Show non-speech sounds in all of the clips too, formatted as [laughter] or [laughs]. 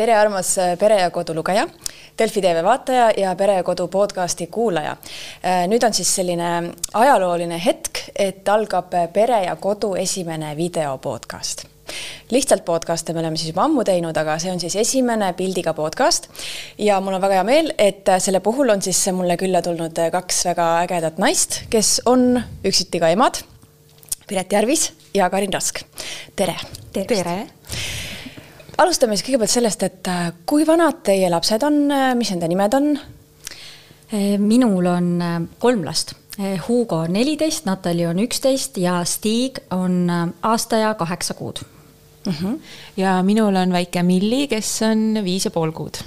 tere, armas äh, Pere ja Kodu lugeja, Delfi tv vaataja ja Pere ja Kodu podcasti kuulaja. Äh, nüüd on siis selline ajalooline hetk, et algab Pere ja Kodu esimene video podcast lihtsalt podcast'e me oleme siis juba ammu teinud, aga see on siis esimene pildiga podcast ja mul on väga hea meel, et selle puhul on siis mulle külla tulnud kaks väga ägedat naist, kes on üksiti ka emad. Piret Järvis ja Karin Rask. tere. tere alustame siis kõigepealt sellest, et äh, kui vanad teie lapsed on, äh, mis nende nimed on? Äh, minul on kolm last. Hugo on neliteist, Natali on üksteist ja Stig on aasta ja kaheksa kuud mm. -hmm. ja minul on väike Milli, kes on viis ja pool kuud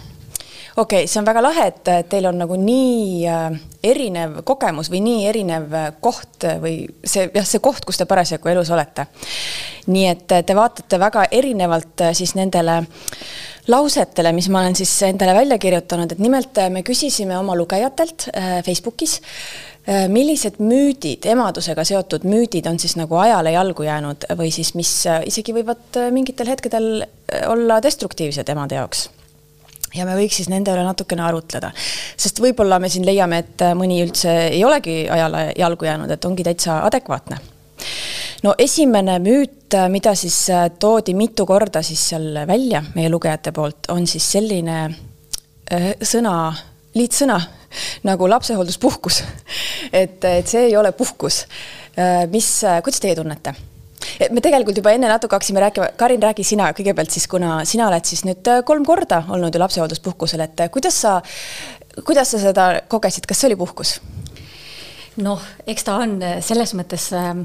okei okay,, see on väga lahe, et teil on nagu nii äh, erinev kogemus või nii erinev äh, koht või see jah, see koht, kus te parasjagu elus olete. nii et äh, te vaatate väga erinevalt siis nendele lausetele, mis ma olen siis endale välja kirjutanud, et nimelt me küsisime oma lugejatelt Facebookis, millised müüdid, emadusega seotud müüdid on siis nagu ajale jalgu jäänud või siis mis isegi võivad mingitel hetkedel olla destruktiivsed emade jaoks ja me võiks siis nende üle natukene arutleda. sest võib-olla me siin leiame, et mõni üldse ei olegi ajale jalgu jäänud, et ongi täitsa adekvaatne. no esimene müüt, mida siis toodi mitu korda siis seal välja meie lugejate poolt, on siis selline äh, sõna, liitsõna [laughs] nagu lapsehoolduspuhkus. [laughs] et, et see ei ole puhkus. Äh, mis, kuidas teie tunnete? Me tegelikult juba enne natuke hakkasime rääkima, Karin, räägi sina kõigepealt siis, kuna sina oled siis nüüd äh, kolm korda olnud ju lapsehoolduspuhkusel, et äh, kuidas sa, kuidas sa seda kogesid, kas see oli puhkus? Noh, eks ta on äh, selles mõttes ähm,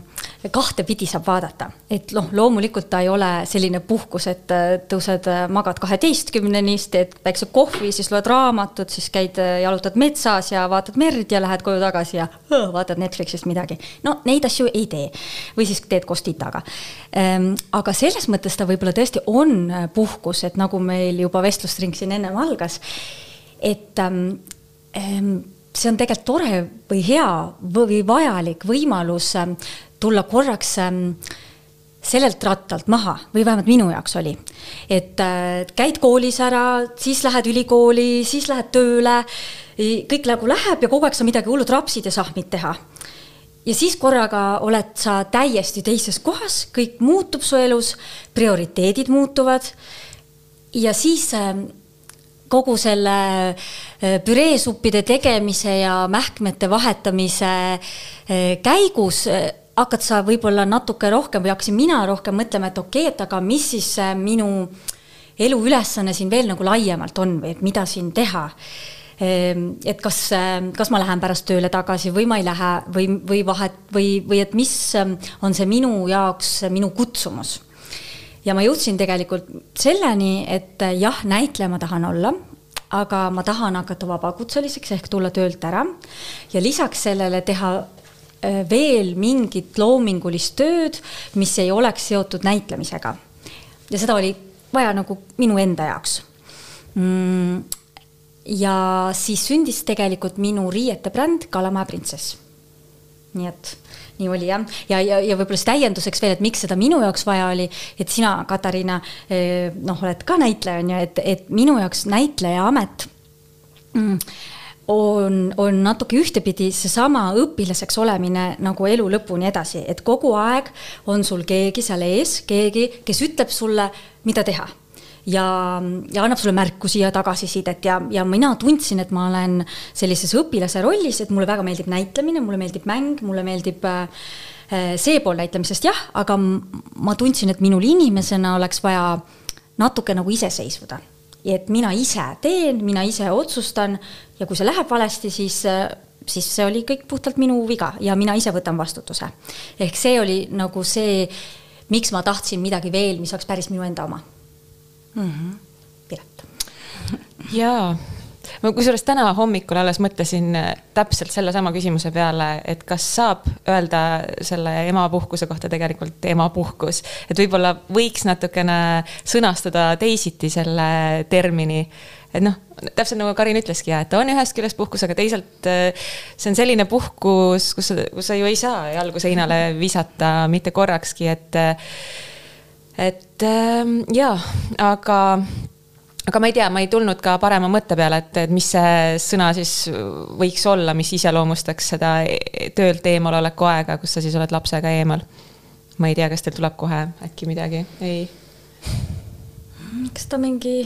kahtepidi saab vaadata, et noh, loomulikult ta ei ole selline puhkus, et äh, tõused, magad kaheteistkümneni, teed väikse kohvi, siis loed raamatut, siis käid, jalutad metsas ja vaatad merd ja lähed koju tagasi ja õh, vaatad Netflixist midagi. no neid asju ei tee või siis teed koos titaga. Ähm, aga selles mõttes ta võib-olla tõesti on puhkus, et nagu meil juba vestlustring siin ennem algas, et ähm see on tegelikult tore või hea või vajalik võimalus ähm, tulla korraks ähm, sellelt rattalt maha või vähemalt minu jaoks oli. et äh, käid koolis ära, siis lähed ülikooli, siis lähed tööle, kõik nagu läheb ja kogu aeg sa midagi hullut rapsid ja sahmid teha. ja siis korraga oled sa täiesti teises kohas, kõik muutub su elus, prioriteedid muutuvad. ja siis ähm, kogu selle äh, püreesuppide tegemise ja mähkmete vahetamise äh, käigus äh, hakkad sa võib-olla natuke rohkem või hakkasin mina rohkem mõtlema, et okei okay,, et aga mis siis minu eluülesanne siin veel nagu laiemalt on või et mida siin teha. Ehm, et kas, kas ma lähen pärast tööle tagasi või ma ei lähe või, või vahet või, või et mis on see minu jaoks minu kutsumus ja ma jõudsin tegelikult selleni, et jah, näitleja ma tahan olla, aga ma tahan hakata vabakutseliseks ehk tulla töölt ära ja lisaks sellele teha äh, veel mingit loomingulist tööd, mis ei oleks seotud näitlemisega. ja seda oli vaja nagu minu enda jaoks mm,. ja siis sündis tegelikult minu riiete bränd Kalamaja printsess. Nii et nii oli jah, ja, ja, ja võib-olla siis täienduseks veel, et miks seda minu jaoks vaja oli, et sina, Katariina, eh, noh, oled ka näitleja on ju, et, et minu jaoks näitleja amet mm, on, on natuke ühtepidi seesama õpilaseks olemine nagu elu lõpuni edasi, et kogu aeg on sul keegi seal ees, keegi, kes ütleb sulle, mida teha ja, ja annab sulle märkusi ja tagasisidet ja, ja mina tundsin, et ma olen sellises õpilase rollis, et mulle väga meeldib näitlemine, mulle meeldib mäng, mulle meeldib äh, see pool näitlemisest jah, aga ma tundsin, et minul inimesena oleks vaja natuke nagu iseseisvuda. et mina ise teen, mina ise otsustan ja kui see läheb valesti, siis siis see oli kõik puhtalt minu viga ja mina ise võtan vastutuse. ehk see oli nagu see, miks ma tahtsin midagi veel, mis oleks päris minu enda oma mm. -hmm. Piret. jaa ma kusjuures täna hommikul alles mõtlesin äh, täpselt sellesama küsimuse peale, et kas saab öelda selle emapuhkuse kohta tegelikult emapuhkus. et võib-olla võiks natukene sõnastada teisiti selle termini. et noh, täpselt nagu Karin ütleski ja et ta on ühest küljest puhkus, aga teisalt äh, see on selline puhkus, kus kus sa ju ei saa jalgu seinale visata mitte korrakski, et äh, et ähm, jaa, aga aga ma ei tea, ma ei tulnud ka parema mõtte peale, et, et mis see sõna siis võiks olla, mis iseloomustaks seda töölt eemaloleku aega, kus sa siis oled lapsega eemal. ma ei tea, kas teil tuleb kohe äkki midagi, ei? kas ta mingi,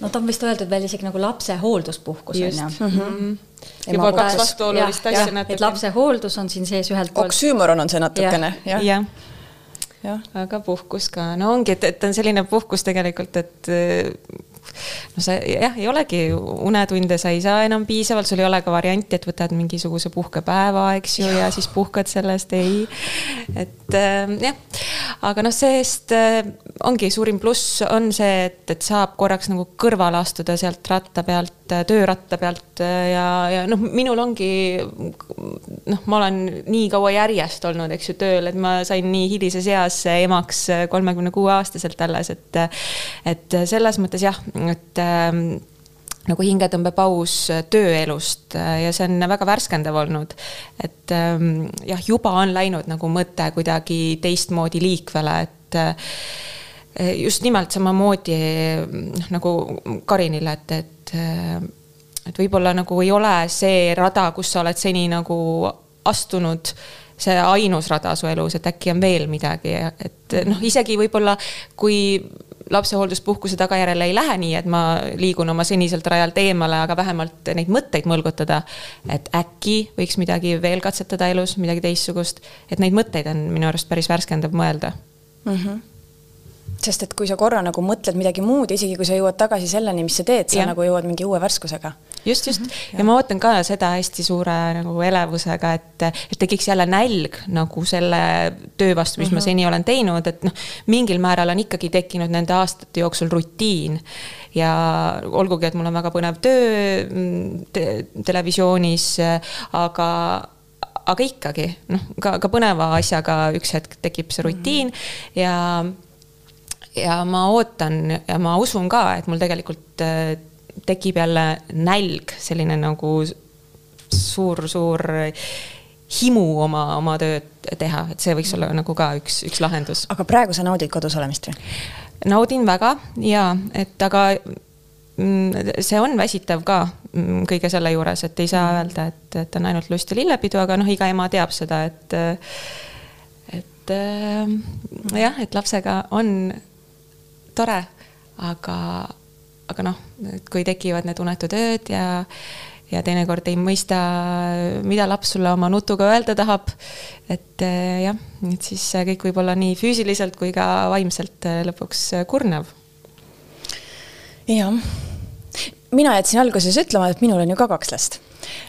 no ta on vist öeldud veel isegi nagu lapse hoolduspuhkus on ju. Mhm. juba kaks vastuolulist asja natuke. et lapse hooldus on siin sees ühelt poolt. oksüümoron on see natukene ja., jah ja aga puhkus ka, no ongi, et, et on selline puhkus tegelikult, et no sa jah, ei olegi unetunde, sa ei saa enam piisavalt, sul ei ole ka varianti, et võtad mingisuguse puhkepäeva, eks ju, ja siis puhkad sellest, ei. et äh, jah, aga noh, see-eest äh, ongi suurim pluss on see, et, et saab korraks nagu kõrvale astuda sealt ratta pealt, äh, tööratta pealt äh, ja, ja noh, minul ongi noh, ma olen nii kaua järjest olnud, eks ju, tööl, et ma sain nii hilises eas emaks kolmekümne kuue aastaselt alles, et et selles mõttes jah, et ähm, nagu hingetõmbepaus tööelust äh, ja see on väga värskendav olnud. et ähm, jah, juba on läinud nagu mõte kuidagi teistmoodi liikvele, et äh, just nimelt samamoodi noh, nagu Karinile, et, et et võib-olla nagu ei ole see rada, kus sa oled seni nagu astunud see ainus rada su elus, et äkki on veel midagi, et noh, isegi võib-olla kui lapsehoolduspuhkuse tagajärjel ei lähe nii, et ma liigun oma seniselt rajalt eemale, aga vähemalt neid mõtteid mõlgutada. et äkki võiks midagi veel katsetada elus, midagi teistsugust, et neid mõtteid on minu arust päris värskendav mõelda mm. -hmm sest et kui sa korra nagu mõtled midagi muud, isegi kui sa jõuad tagasi selleni, mis sa teed, sa ja. nagu jõuad mingi uue värskusega just, just mm -hmm. ja ma ootan ka seda hästi suure nagu elevusega, et, et tekiks jälle nälg nagu selle töö vastu, mis mm -hmm. ma mhm. seni olen teinud, et noh, mingil määral on ikkagi tekkinud nende aastate jooksul rutiin. ja olgugi, et mul on väga põnev töö te televisioonis, aga aga ikkagi noh, ka, ka põneva asjaga üks hetk tekib see rutiin mm -hmm. ja ja ma ootan ja ma usun ka, et mul tegelikult tekib jälle nälg, selline nagu suur-suur himu oma, oma tööd teha, et see võiks olla nagu ka üks, üks lahendus. aga praegu sa naudid kodus olemist või? naudin väga ja, et aga mm, see on väsitav ka mm, kõige selle juures, et ei saa öelda, et, et on ainult lust ja lillepidu, aga noh, iga ema teab seda, et et jah, et lapsega on tore, aga aga noh, et kui tekivad need unetud ööd ja, ja teinekord ei mõista, mida laps sulle oma nutuga öelda tahab. et eh, jah, et siis kõik võib olla nii füüsiliselt kui ka vaimselt eh, lõpuks kurnav. jah, mina jätsin alguses ütlema, et minul on ju ka kaks last.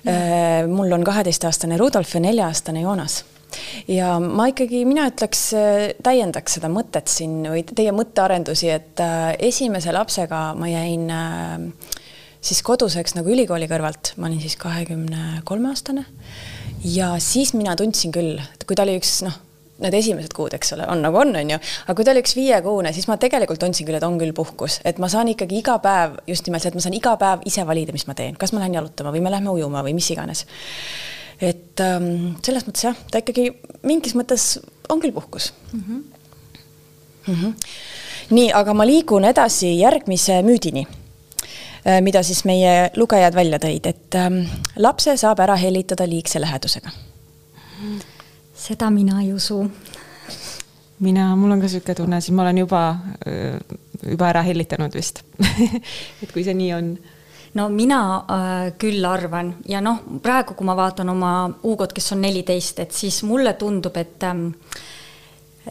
Eh, mul on kaheteistaastane Rudolf ja nelja-aastane Joonas ja ma ikkagi, mina ütleks, äh, täiendaks seda mõtet siin või teie mõttearendusi, et äh, esimese lapsega ma jäin äh, siis koduseks nagu ülikooli kõrvalt, ma olin siis kahekümne kolme aastane. ja siis mina tundsin küll, et kui ta oli üks noh, need esimesed kuud, eks ole, on nagu on, on ju, aga kui ta oli üks viiekuune, siis ma tegelikult tundsin küll, et on küll puhkus, et ma saan ikkagi iga päev just nimelt see, et ma saan iga päev ise valida, mis ma teen, kas ma lähen jalutama või me lähme ujuma või mis iganes et ähm, selles mõttes jah, ta ikkagi mingis mõttes on küll puhkus mm. -hmm. Mm -hmm. nii, aga ma liigun edasi järgmise müüdini, äh, mida siis meie lugejad välja tõid, et ähm, lapse saab ära hellitada liigse lähedusega. seda mina ei usu. mina, mul on ka niisugune tunne, siis ma olen juba, äh, juba ära hellitanud vist [laughs] et kui see nii on no mina äh, küll arvan ja noh, praegu, kui ma vaatan oma Hugot, kes on neliteist, et siis mulle tundub, et ähm,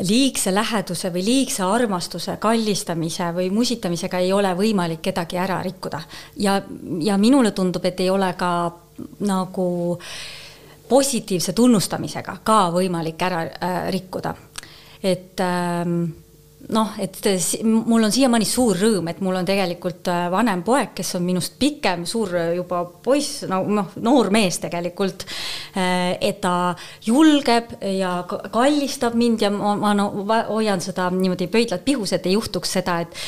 liigse läheduse või liigse armastuse, kallistamise või musitamisega ei ole võimalik kedagi ära rikkuda. ja, ja minule tundub, et ei ole ka nagu positiivse tunnustamisega ka võimalik ära äh, rikkuda. et ähm, noh, et mul on siiamaani suur rõõm, et mul on tegelikult äh, vanem poeg, kes on minust pikem, suur äh, juba poiss, no noh, noor mees tegelikult. Äh, et ta julgeb ja kallistab mind ja ma, ma no hoian seda niimoodi pöidlad pihus, et ei juhtuks seda, et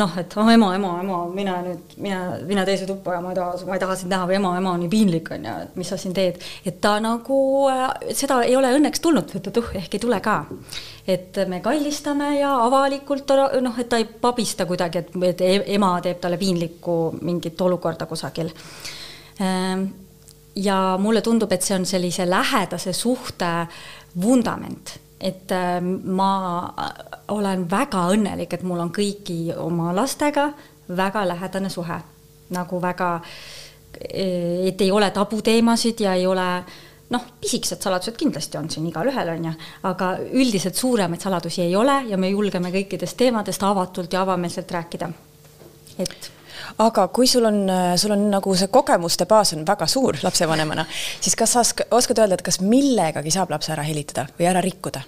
noh, et oh ema, ema, ema, mine nüüd, mine, mine teise tuppa ja ma ei taha, ma ei taha sind näha või ema, ema, nii piinlik on ju, et mis sa siin teed. et ta nagu äh,, seda ei ole õnneks tulnud, et uh, ehk ei tule ka. et me kallistame ja avalikult noh, et ta ei pabista kuidagi, et, et e-, ema teeb talle piinlikku mingit olukorda kusagil ähm, ja mulle tundub, et see on sellise lähedase suhte vundament et äh, ma olen väga õnnelik, et mul on kõigi oma lastega väga lähedane suhe, nagu väga, e, et ei ole tabuteemasid ja ei ole noh, pisikesed saladused kindlasti on siin igalühel, on ju, aga üldiselt suuremaid saladusi ei ole ja me julgeme kõikidest teemadest avatult ja avameelselt rääkida. et aga kui sul on, sul on nagu see kogemuste baas on väga suur lapsevanemana, siis kas sa oskad öelda, et kas millegagi saab lapse ära helitada või ära rikkuda?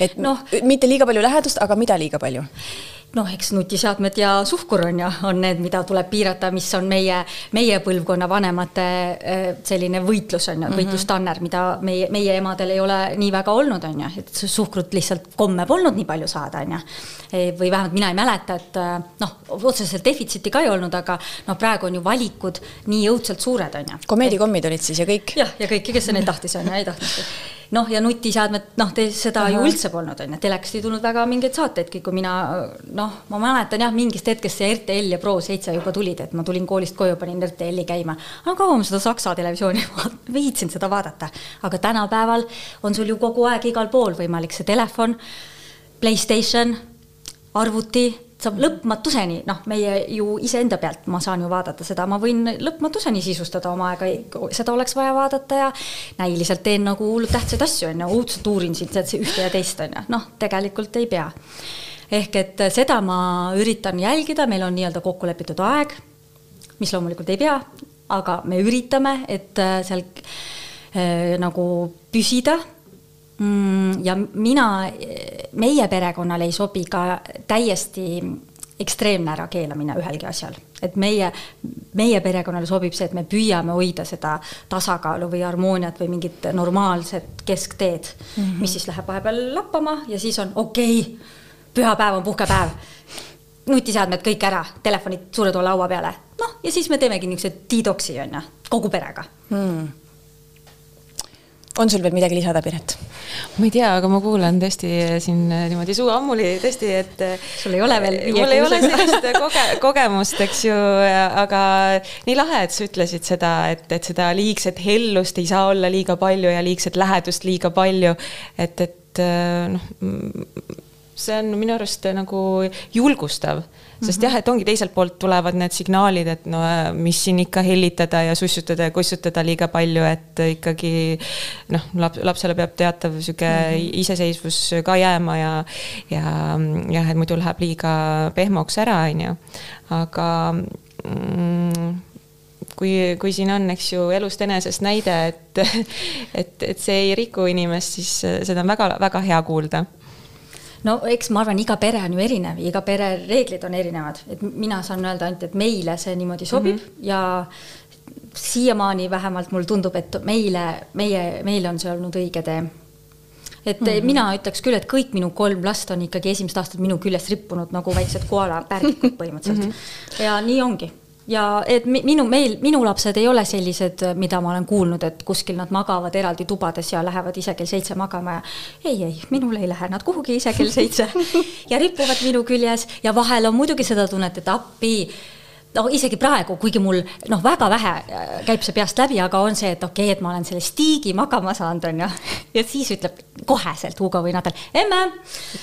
et noh, mitte liiga palju lähedust, aga mida liiga palju? Noh, eks nutiseadmed ja suhkur on ju, on need, mida tuleb piirata, mis on meie, meie põlvkonna vanemate äh, selline võitlus on ju -hmm., võitlustanner, mida meie, meie emadel ei ole nii väga olnud, on ju, et suhkrut lihtsalt komme polnud nii palju saada, on ju. või vähemalt mina ei mäleta, et äh, noh, otseselt defitsiiti ka ei olnud, aga noh, praegu on ju valikud nii õudselt suured, on ju. komeedikommid olid siis ja kõik? jah, ja kõik, kes neid tahtis, on ju, ei tahtnud noh, ja nutiseadmed, noh, te seda Aha. ju üldse polnud, on ju, telekast ei tulnud väga mingeid saateidki, kui mina noh, ma mäletan jah, mingist hetkest see RTL ja Pro seitse juba tulid, et ma tulin koolist koju, panin RTL-i käima. aga kaua ma seda Saksa televisiooni [laughs] viitsin seda vaadata, aga tänapäeval on sul ju kogu aeg igal pool võimalik see telefon, Playstation, arvuti saab lõpmatuseni, noh, meie ju iseenda pealt ma saan ju vaadata seda, ma võin lõpmatuseni sisustada oma aega, seda oleks vaja vaadata ja näiliselt teen nagu hullult tähtsaid asju, on ju, õudselt uurin siit ühte ja teist, on ju, noh, tegelikult ei pea. ehk et seda ma üritan jälgida, meil on nii-öelda kokku lepitud aeg, mis loomulikult ei pea, aga me üritame, et äh, seal äh, nagu püsida ja mina, meie perekonnale ei sobi ka täiesti ekstreemne ärakeelamine ühelgi asjal, et meie, meie perekonnale sobib see, et me püüame hoida seda tasakaalu või harmooniat või mingit normaalset keskteed mm, -hmm. mis siis läheb vahepeal lappama ja siis on okei okay,, pühapäev on puhkepäev, nutiseadmed kõik ära, telefonid suure toa laua peale, noh, ja siis me teemegi niisuguse detoksi, on ju, kogu perega. Mm on sul veel midagi lisada, Piret? ma ei tea, aga ma kuulan tõesti siin niimoodi suu ammuli tõesti, et. sul ei ole veel. mul ei ole sellist koge, kogemust, eks ju, aga nii lahe, et sa ütlesid seda, et, et seda liigset hellust ei saa olla liiga palju ja liigset lähedust liiga palju. et, et noh see on minu arust nagu julgustav, sest jah, et ongi teiselt poolt tulevad need signaalid, et no mis siin ikka hellitada ja sussutada ja kussutada liiga palju, et ikkagi noh, laps, lapsele peab teatav sihuke mm -hmm. iseseisvus ka jääma ja, ja jah, et muidu läheb liiga pehmoks ära, on ju, aga mm, kui, kui siin on, eks ju, elust enesest näide, et, [laughs] et, et see ei riku inimest, siis seda on väga-väga hea kuulda no eks ma arvan, iga pere on ju erinev, iga pere reeglid on erinevad, et mina saan öelda ainult, et meile see niimoodi sobib mm -hmm. ja siiamaani vähemalt mulle tundub, et meile, meie, meile on see olnud õige tee et mm -hmm. mina ütleks küll, et kõik minu kolm last on ikkagi esimesed aastad minu küljest rippunud nagu väiksed koalapärdikud põhimõtteliselt mm. -hmm. ja nii ongi ja et minu, meil, minu lapsed ei ole sellised, mida ma olen kuulnud, et kuskil nad magavad eraldi tubades ja lähevad ise kell seitse magama ja ei, ei, minul ei lähe nad kuhugi ise kell seitse. [laughs] Ja ripuvad minu küljes ja vahel on muidugi seda tunnet, et appi no isegi praegu, kuigi mul noh, väga vähe äh, käib see peast läbi, aga on see, et okei okay,, et ma olen selle stiigi magama saanud, on ju. ja siis ütleb koheselt Hugo või Natal, emme mm.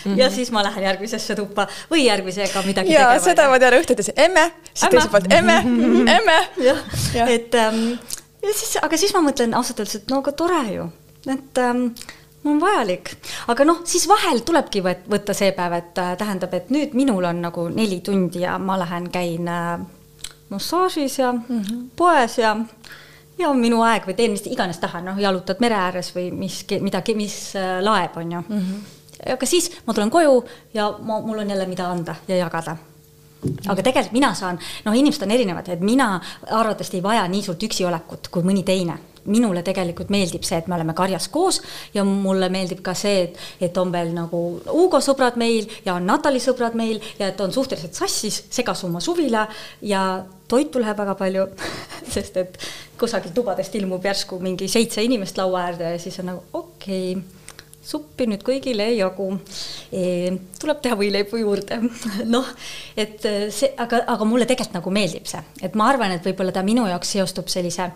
-hmm. ja siis ma lähen järgmisesse tuppa või järgmisega midagi ja, tegema. seda ma tean õhtuti, emme, siis teiselt poolt emme, emme. jah ja., et ähm, ja siis, aga siis ma mõtlen ausalt öeldes, et no aga tore ju, et ähm, on vajalik, aga noh, siis vahel tulebki võtta see päev, et äh, tähendab, et nüüd minul on nagu neli tundi ja ma lähen, käin äh, massaažis ja mm -hmm. poes ja ja on minu aeg või teen mis iganes tahan, noh, jalutad mere ääres või mis, midagi, mis äh, laeb, on ju mm. -hmm. aga siis ma tulen koju ja ma, mul on jälle, mida anda ja jagada aga tegelikult mina saan, noh, inimesed on erinevad, et mina arvatavasti ei vaja nii suurt üksiolekut kui mõni teine minule tegelikult meeldib see, et me oleme karjas koos ja mulle meeldib ka see, et, et on veel nagu Hugo sõbrad meil ja on Natali sõbrad meil ja et on suhteliselt sassis, segasuma suvila ja toitu läheb väga palju [laughs] sest et kusagilt tubadest ilmub järsku mingi seitse inimest laua äärde ja siis on nagu okei okay suppi nüüd kõigile ei jagu e,. tuleb teha võileibu juurde [laughs] noh, et see, aga, aga mulle tegelikult nagu meeldib see, et ma arvan, et võib-olla ta minu jaoks seostub sellise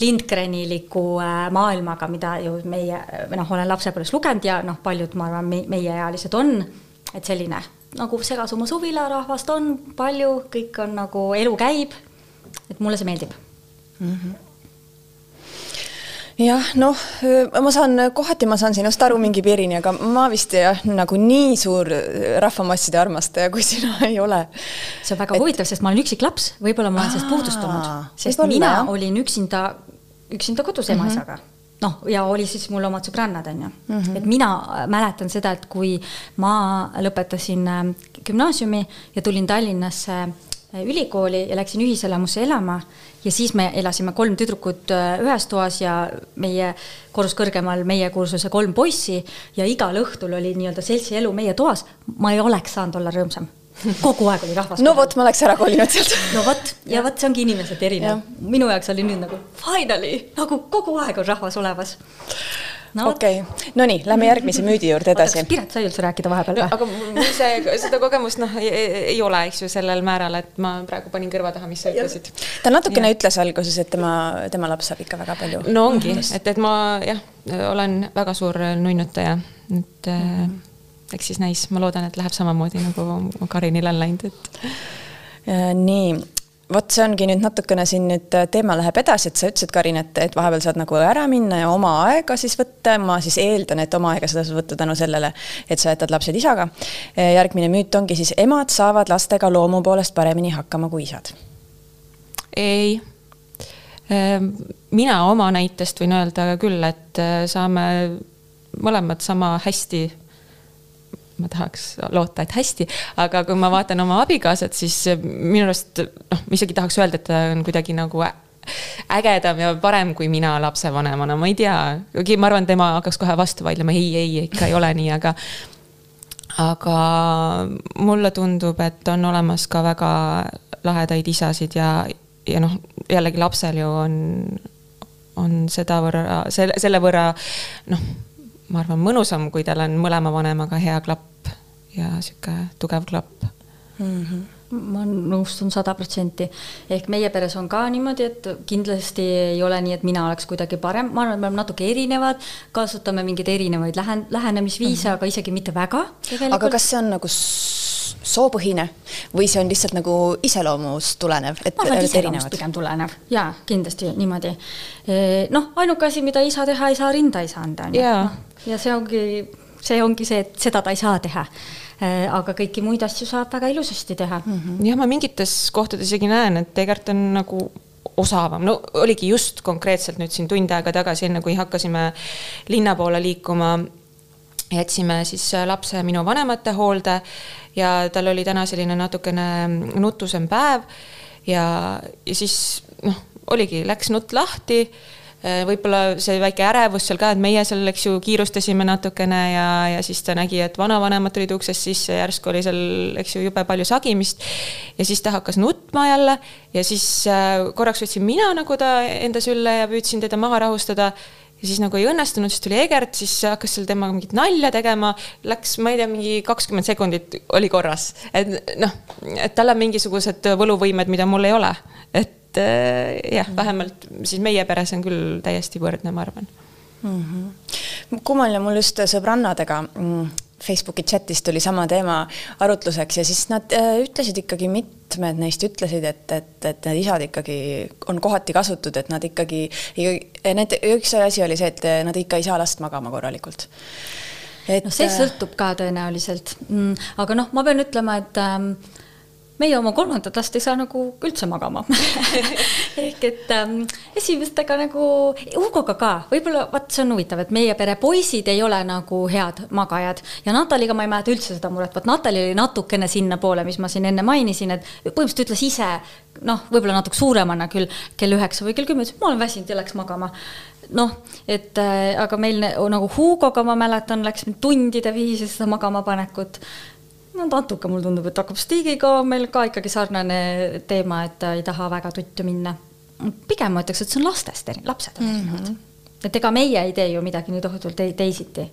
Lindgreniliku äh, maailmaga, mida ju meie, noh, olen lapsepõlves lugenud ja noh, paljud, ma arvan, meieealised on, et selline nagu segasuma suvilarahvast on palju, kõik on nagu, elu käib, et mulle see meeldib mm. -hmm jah, noh, ma saan, kohati ma saan sinust aru mingi piirini, aga ma vist jah, nagu nii suur rahvamasside armastaja, kui sina [laughs] ei ole. see on väga et... huvitav, sest ma olen üksiklaps, võib-olla ma olen sellest puudust olnud, sest mina olin üksinda, üksinda kodus mhm. ema-isaga mm. -hmm noh, ja oli siis mul omad sõbrannad, on ju mm. -hmm. et mina mäletan seda, et kui ma lõpetasin äh, gümnaasiumi ja tulin Tallinnasse äh, ülikooli ja läksin ühiselamusse elama ja siis me elasime kolm tüdrukut äh, ühes toas ja meie korrus kõrgemal meie kursuse kolm poissi ja igal õhtul oli nii-öelda seltsi elu meie toas. ma ei oleks saanud olla rõõmsam kogu aeg oli rahvas. no vot, ma oleks ära kolinud sealt. no vot, ja vot see ongi inimesed erinev. minu jaoks oli nüüd nagu finally, nagu kogu aeg on rahvas olemas no, okei okay., no nii, lähme järgmise müüdi juurde edasi. kas Piret sai üldse rääkida vahepeal või no,? aga mul see, seda kogemust noh, ei ole, eks ju, sellel määral, et ma praegu panin kõrva taha, mis sa ütlesid. ta natukene ja. ütles alguses, et tema, tema laps saab ikka väga palju. no ongi, et, et ma jah, olen väga suur nunnutaja, et mm -hmm. Eks siis näis, ma loodan, et läheb samamoodi nagu Karinil on läinud, et. Äh, nii vot see ongi nüüd natukene siin nüüd äh, teema läheb edasi, et sa ütlesid, Karin, et, et vahepeal saad nagu ära minna ja oma aega siis võtta. ma siis eeldan, et oma aega sa saad võtta tänu sellele, et sa jätad lapsed isaga. Äh, järgmine müüt ongi siis emad saavad lastega loomu poolest paremini hakkama kui isad. ei. Ähm, mina oma näitest võin öelda küll, et saame mõlemad sama hästi ma tahaks loota, et hästi, aga kui ma vaatan oma abikaasat, siis minu arust noh, ma isegi tahaks öelda, et ta on kuidagi nagu ägedam ja parem kui mina lapsevanemana, ma ei tea, kuigi ma arvan, tema hakkaks kohe vastu vaidlema, ei, ei, ikka ei ole nii, aga aga mulle tundub, et on olemas ka väga lahedaid isasid ja, ja noh, jällegi lapsel ju on, on sedavõrra, selle, selle võrra noh ma arvan, mõnusam, kui tal on mõlema vanemaga hea klapp ja sihuke tugev klapp mm. -hmm ma nõustun sada protsenti. ehk meie peres on ka niimoodi, et kindlasti ei ole nii, et mina oleks kuidagi parem, ma arvan, et me oleme natuke erinevad, kasutame mingeid erinevaid lähen-, lähenemisviise mm, -hmm. aga isegi mitte väga. aga kas see on nagu soopõhine või see on lihtsalt nagu iseloomust tulenev, et ma arvan, et iseloomust pigem tulenev jaa, kindlasti niimoodi. noh, ainuke asi, mida isa teha ei saa, rinda ei saa anda, noh ja see ongi, see ongi see, et seda ta ei saa teha äh, aga kõiki muid asju saab väga ilusasti teha mm. -hmm. jah, ma mingites kohtades isegi näen, et Egert on nagu osavam, no oligi just konkreetselt nüüd siin tund aega tagasi, enne kui hakkasime linna poole liikuma, jätsime siis lapse minu vanemate hoolde ja tal oli täna selline natukene nutusem päev ja, ja siis noh, oligi, läks nutt lahti võib-olla see väike ärevus seal ka, et meie seal, eks ju, kiirustasime natukene ja, ja siis ta nägi, et vanavanemad tulid uksest sisse, järsku oli seal, eks ju, jube palju sagimist. ja siis ta hakkas nutma jälle ja siis äh, korraks võtsin mina nagu ta enda sülle ja püüdsin teda maha rahustada ja siis nagu ei õnnestunud, siis tuli Egert, siis hakkas seal temaga mingit nalja tegema. Läks, ma ei tea, mingi kakskümmend sekundit oli korras, et noh, et tal on mingisugused võluvõimed, mida mul ei ole, et äh, jah, vähemalt siis meie peres on küll täiesti võrdne, ma arvan mm. -hmm. kummaline mul just sõbrannadega mm, Facebooki chatis tuli sama teema arutluseks ja siis nad äh, ütlesid ikkagi, mitmed neist ütlesid, et, et, et need isad ikkagi on kohati kasutud, et nad ikkagi, need, üks asi oli see, et nad ikka ei saa last magama korralikult et.... noh, see sõltub ka tõenäoliselt mm,, aga noh, ma pean ütlema, et ähm, meie oma kolmandat last ei saa nagu üldse magama. [laughs] Ehk et ähm, esimestega nagu, Hugoga ka, võib-olla vaat see on huvitav, et meie pere poisid ei ole nagu head magajad. Ja Nataliga ma ei mäleta üldse seda muret, vot Natali oli natukene sinnapoole, mis ma siin enne mainisin, et põhimõtteliselt ütles ise noh, võib-olla natuke suuremana küll, kell üheksa või kell kümme, ütles ma olen väsinud ja läks magama. Noh, et äh, aga meil nagu Hugoga ma mäletan, läks tundide viisi seda magama panekut no natuke mulle tundub, et hakkab Stigiga meil ka ikkagi sarnane teema, et ei taha väga tuttu minna. pigem ma ütleks, et see on lastest, lapsed on erinevad mm. -hmm. et ega meie ei tee ju midagi nii tohutult teisiti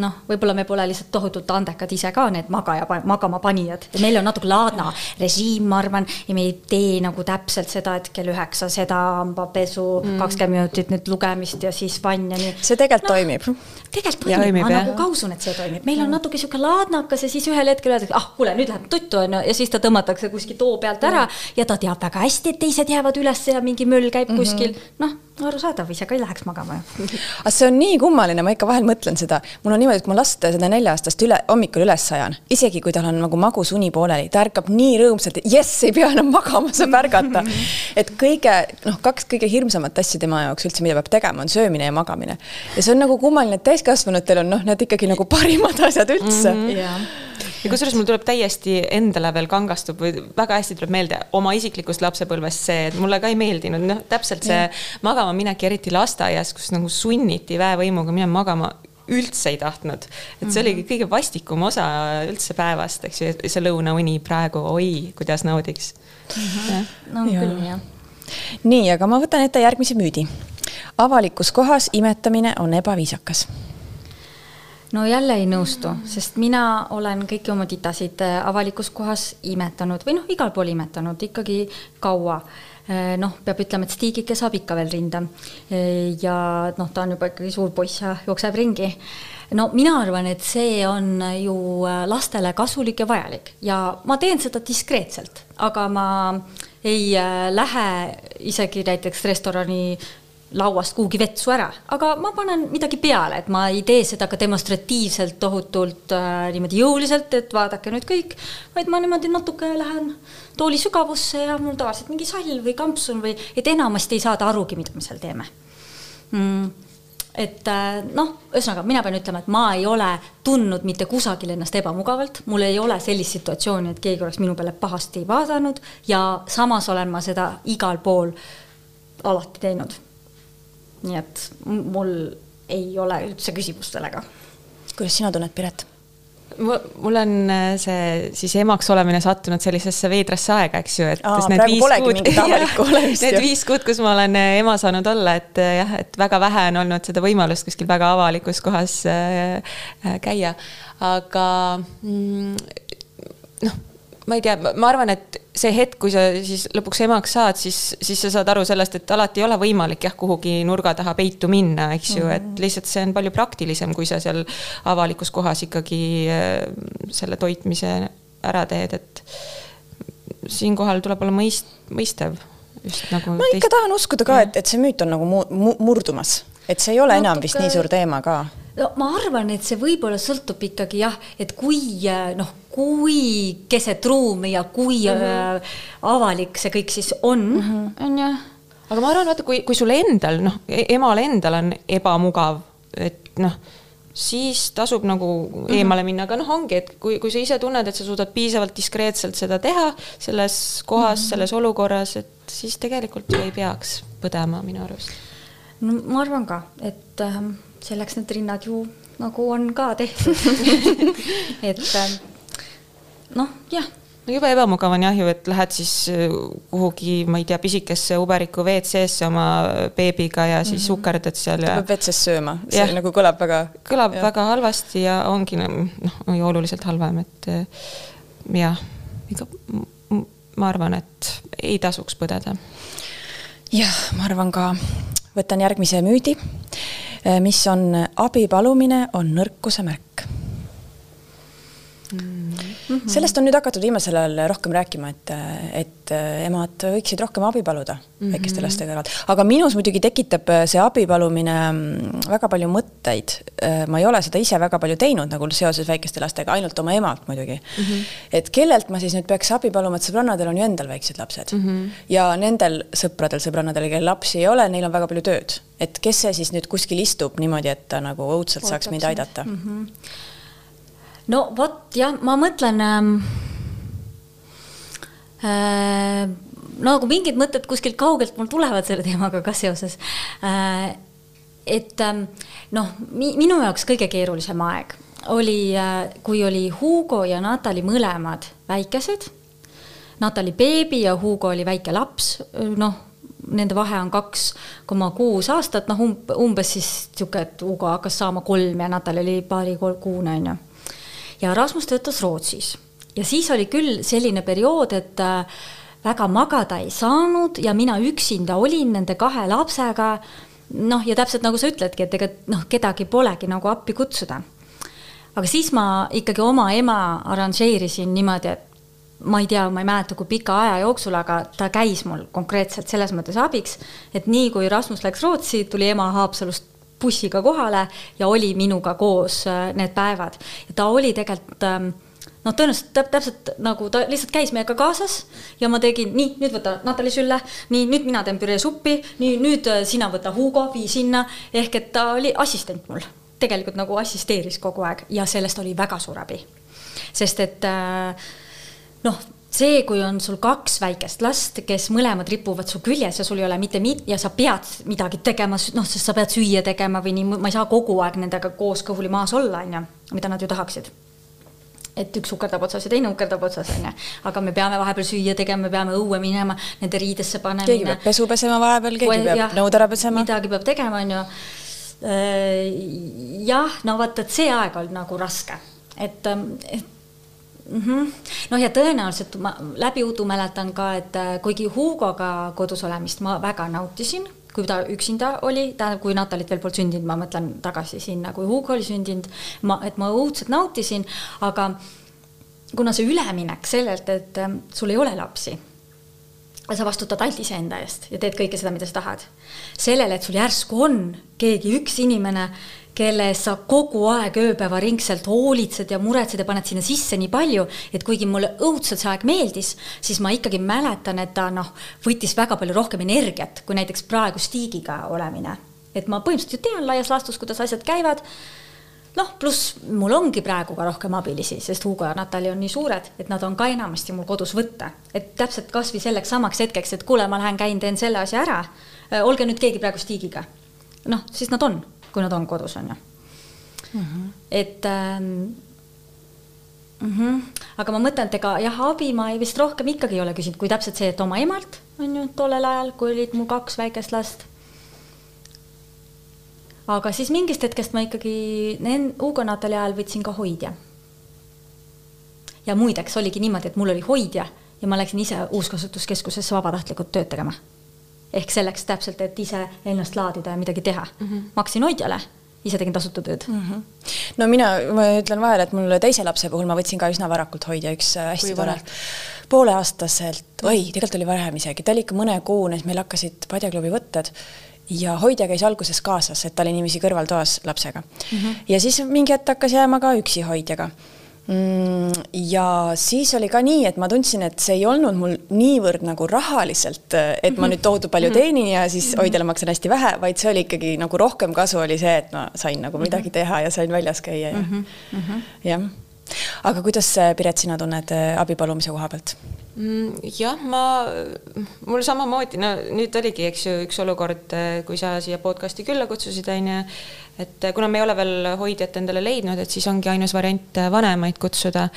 noh, võib-olla me pole lihtsalt tohutult andekad ise ka, need magaja, magama panijad, meil on natuke laadna režiim, ma arvan, ja me ei tee nagu täpselt seda, et kell üheksa seda hambapesu mm., kakskümmend minutit nüüd lugemist ja siis vann ja nii. see tegelikult no, toimib. Tegelikult toimib, ma jah. nagu ka usun, et see toimib, meil on natuke sihuke laadnakas ja siis ühel hetkel öeldakse, ah kuule, nüüd läheb tuttu onju ja siis ta tõmmatakse kuskil too pealt ära mm. ja ta teab väga hästi, et teised jäävad üles ja mingi möll käib mm -hmm. kuskil, noh arusaadav, ise ka ei läheks magama ju. [laughs] aga see on nii kummaline, ma ikka vahel mõtlen seda, mul on niimoodi, et ma last seda nelja-aastast üle, hommikul üles ajan, isegi kui tal on nagu magus uni pooleli, ta ärkab nii rõõmsalt, et jess, ei pea enam magama, saab ärgata. [laughs] et kõige, noh, kaks kõige hirmsamat asja tema jaoks üldse, mida peab tegema, on söömine ja magamine. ja see on nagu kummaline, et täiskasvanutel on noh, need ikkagi nagu parimad [laughs] asjad üldse mm. -hmm. Yeah ja kusjuures mul tuleb täiesti endale veel kangastub või väga hästi tuleb meelde oma isiklikust lapsepõlvest see, et mulle ka ei meeldinud, noh, täpselt see magama minek, eriti lasteaias, kus nagu sunniti väevõimuga minema magama üldse ei tahtnud, et see oligi mhm. kõige vastikum osa üldse päevast, eks ju, see lõunauni praegu, oi, kuidas naudiks mm. -hmm. no ja. küll jah. nii, aga ma võtan ette järgmise müüdi. avalikus kohas imetamine on ebaviisakas no jälle ei nõustu, sest mina olen kõiki oma titasid äh, avalikus kohas imetanud või noh, igal pool imetanud ikkagi kaua äh, noh, peab ütlema, et Stigike saab ikka veel rinda. Äh, ja noh, ta on juba ikkagi suur poiss ja jookseb ringi. no mina arvan, et see on ju lastele kasulik ja vajalik ja ma teen seda diskreetselt, aga ma ei lähe isegi näiteks restorani lauast kuhugi vetsu ära, aga ma panen midagi peale, et ma ei tee seda ka demonstratiivselt tohutult äh, niimoodi jõuliselt, et vaadake nüüd kõik, vaid ma niimoodi natuke lähen tooli sügavusse ja mul tavaliselt mingi sall või kampsun või, et enamasti ei saada arugi, mida me seal teeme. Mm. Et äh, noh, ühesõnaga mina pean ütlema, et ma ei ole tundnud mitte kusagil ennast ebamugavalt, mul ei ole sellist situatsiooni, et keegi oleks minu peale pahasti vaadanud ja samas olen ma seda igal pool alati teinud nii et mul ei ole üldse küsimust sellega. kuidas sina tunned, Piret? mul on äh, see siis emaks olemine sattunud sellisesse veidrasse aega, eks ju, et need viis kuud, [laughs] need viis kuud, kus ma olen äh, ema saanud olla, et äh, jah, et väga vähe on olnud seda võimalust kuskil väga avalikus kohas käia, aga mm, noh ma ei tea, ma arvan, et see hetk, kui sa siis lõpuks emaks saad, siis, siis sa saad aru sellest, et alati ei ole võimalik jah, kuhugi nurga taha peitu minna, eks ju mm, -hmm. et mhm. lihtsalt see on palju praktilisem, kui sa seal avalikus kohas ikkagi äh, selle toitmise ära teed, et siinkohal tuleb olla mõist-, mõistev. Nagu ma teist... ikka tahan uskuda ka, et, et see müüt on nagu mu murdumas, et see ei ole Natuke... enam vist nii suur teema ka no ma arvan, et see võib-olla sõltub ikkagi jah, et kui noh, kui keset ruumi ja kui mm -hmm. äh, avalik see kõik siis on, mhm. on ju. aga ma arvan, vaata, kui, kui sul endal noh, e-, emal endal on ebamugav, et noh siis tasub nagu mm -hmm. eemale minna, aga noh, ongi, et kui, kui sa ise tunned, et sa suudad piisavalt diskreetselt seda teha selles kohas mm, -hmm. selles olukorras, et siis tegelikult ei peaks põdema minu arust. no ma arvan ka, et äh, selleks need rinnad ju nagu on ka tehtud [laughs] [laughs] et ähm, noh, jah no jube ebamugav on jah ju, et lähed siis äh, kuhugi, ma ei tea, pisikesse uberiku WC-sse oma beebiga ja siis mm -hmm. sukerdad seal ja. ta peab WC-s sööma, see ja. nagu kõlab väga. kõlab ja. väga halvasti ja ongi noh, oluliselt halvem, et äh, jah, ikka ma arvan, et ei tasuks põdeda. jah, ma arvan ka. võtan järgmise müüdi Äh, mis on abi palumine, on nõrkuse märk mm mm. -hmm. sellest on nüüd hakatud viimasel ajal rohkem rääkima, et, et emad võiksid rohkem abi paluda mm -hmm. väikeste laste kõrval. aga minus muidugi tekitab see abipalumine mm, väga palju mõtteid. ma ei ole seda ise väga palju teinud nagu seoses väikeste lastega, ainult oma emalt muidugi mm. -hmm. et kellelt ma siis nüüd peaks abi paluma, et sõbrannadel on ju endal väiksed lapsed mm. -hmm. ja nendel sõpradel, sõbrannadel, kellel lapsi ei ole, neil on väga palju tööd. et kes see siis nüüd kuskil istub niimoodi, et ta nagu õudselt saaks mind aidata mm? -hmm no vot jah, ma mõtlen ähm, äh, nagu mingid mõtted kuskilt kaugelt mul tulevad selle teemaga ka seoses äh,. et ähm, noh, minu jaoks kõige keerulisem aeg oli äh,, kui oli Hugo ja Natali mõlemad väikesed. Natali beebi ja Hugo oli väike laps, noh nende vahe on kaks koma kuus aastat, noh umbes siis niisugune, et Hugo hakkas saama kolm ja Natal oli paarikuune, on ju ja Rasmus töötas Rootsis ja siis oli küll selline periood, et äh, väga magada ei saanud ja mina üksinda olin nende kahe lapsega. noh, ja täpselt nagu sa ütledki, et ega noh, kedagi polegi nagu appi kutsuda. aga siis ma ikkagi oma ema arranžeerisin niimoodi, et ma ei tea, ma ei mäleta, kui pika aja jooksul, aga ta käis mul konkreetselt selles mõttes abiks, et nii kui Rasmus läks Rootsi, tuli ema Haapsalust bussiga kohale ja oli minuga koos äh, need päevad. ta oli tegelikult noh, tõenäoliselt täp täpselt nagu ta lihtsalt käis meiega kaasas ja ma tegin nii, nüüd võta Natali sülle, nii, nüüd mina teen püreesuppi, nii, nüüd äh, sina võta Hugo, vii sinna, ehk et ta oli assistent mul, tegelikult nagu assisteeris kogu aeg ja sellest oli väga suur abi. sest et äh, noh see, kui on sul kaks väikest last, kes mõlemad ripuvad su küljes ja sul ei ole mitte mid- ja sa pead midagi tegema, noh, sest sa pead süüa tegema või nii, ma ei saa kogu aeg nendega koos kõhuli maas olla, on ju, mida nad ju tahaksid et üks ukerdab otsas ja teine ukerdab otsas, on ju. aga me peame vahepeal süüa tegema, me peame õue minema, nende riidesse panema. keegi peab pesu pesema vahepeal, keegi Või, peab nõud ära pesema. midagi peab tegema, on ju. Äh, jah, no vot, et see aeg oli nagu raske, et, et mm. -hmm. noh, ja tõenäoliselt ma läbi udu mäletan ka, et äh, kuigi Hugoga kodus olemist ma väga nautisin, kui ta üksinda oli, tähendab, kui Natalit veel polnud sündinud, ma mõtlen tagasi sinna, kui Hugo oli sündinud, ma, et ma õudselt nautisin, aga kuna see üleminek sellelt, et äh, sul ei ole lapsi sa vastutad ainult iseenda eest ja teed kõike seda, mida sa tahad. sellele, et sul järsku on keegi üks inimene, kelle eest sa kogu aeg ööpäevaringselt hoolitsed ja muretsed ja paned sinna sisse nii palju, et kuigi mulle õudselt see aeg meeldis, siis ma ikkagi mäletan, et ta noh, võttis väga palju rohkem energiat kui näiteks praegu Stigiga olemine. et ma põhimõtteliselt ju tean laias laastus, kuidas asjad käivad noh, pluss mul ongi praegu ka rohkem abilisi, sest Hugo ja Natali on nii suured, et nad on ka enamasti mul kodus võtta. et täpselt kasvõi selleks samaks hetkeks, et kuule, ma lähen käin, teen selle asja ära. olge nüüd keegi praegu Stigiga. noh, siis nad on kui nad on kodus, on ju mm. -hmm. et ähm, mm. -hmm. aga ma mõtlen, et ega jah, abi ma ei vist rohkem ikkagi ei ole küsinud, kui täpselt see, et oma emalt on ju tollel ajal, kui olid mul kaks väikest last. aga siis mingist hetkest ma ikkagi Hugo Natali ajal võtsin ka hoidja. ja muideks oligi niimoodi, et mul oli hoidja ja ma läksin ise uuskasutuskeskusesse vabatahtlikult tööd tegema ehk selleks täpselt, et ise ennast laadida ja midagi teha mm. -hmm. maksin hoidjale, ise tegin tasuta tööd mm. -hmm. no mina, ma ütlen vahele, et mul teise lapse puhul ma võtsin ka üsna varakult hoidja, üks äh, hästi tore pooleaastaselt, oi, tegelikult oli varem isegi, ta oli ikka mõnekuune, siis meil hakkasid padjaklubi võtted ja hoidja käis alguses kaasas, et ta oli niiviisi kõrvaltoas lapsega mm. -hmm. ja siis mingi hetk hakkas jääma ka üksi hoidjaga ja siis oli ka nii, et ma tundsin, et see ei olnud mul niivõrd nagu rahaliselt, et ma nüüd tohutu palju mhm. teenin ja siis mhm. hoidjale maksan hästi vähe, vaid see oli ikkagi nagu rohkem kasu oli see, et ma sain nagu mhm. midagi teha ja sain väljas käia ja mm -hmm. jah. aga kuidas, Piret, sina tunned äh, abi palumise koha pealt? Mm, jah, ma, mul samamoodi, no nüüd oligi, eks ju, üks olukord, äh, kui sa siia podcast'i külla kutsusid, on ju et kuna me ei ole veel hoidjat endale leidnud, et siis ongi ainus variant vanemaid kutsuda.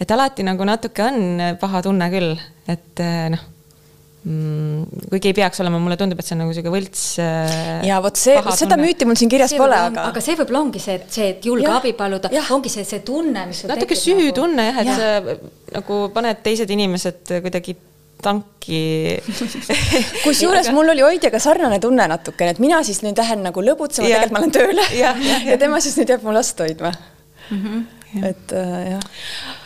et alati nagu natuke on paha tunne küll, et noh mm, kuigi ei peaks olema, mulle tundub, et see on nagu sihuke võlts. Ja vot see, seda müüti mul siin kirjas see pole, aga. aga see võib-olla ongi see, et see, et julge ja, abi paluda, ongi see, see tunne, mis. natuke süütunne jah, et ja. sa nagu paned teised inimesed kuidagi tanki. [laughs] Kusjuures mul oli hoidjaga sarnane tunne natukene, et mina siis nüüd lähen nagu lõbutsema, tegelikult ma olen tööl ja, ja, ja tema siis nüüd jääb mu last hoidma. Mm. -hmm, et äh, jah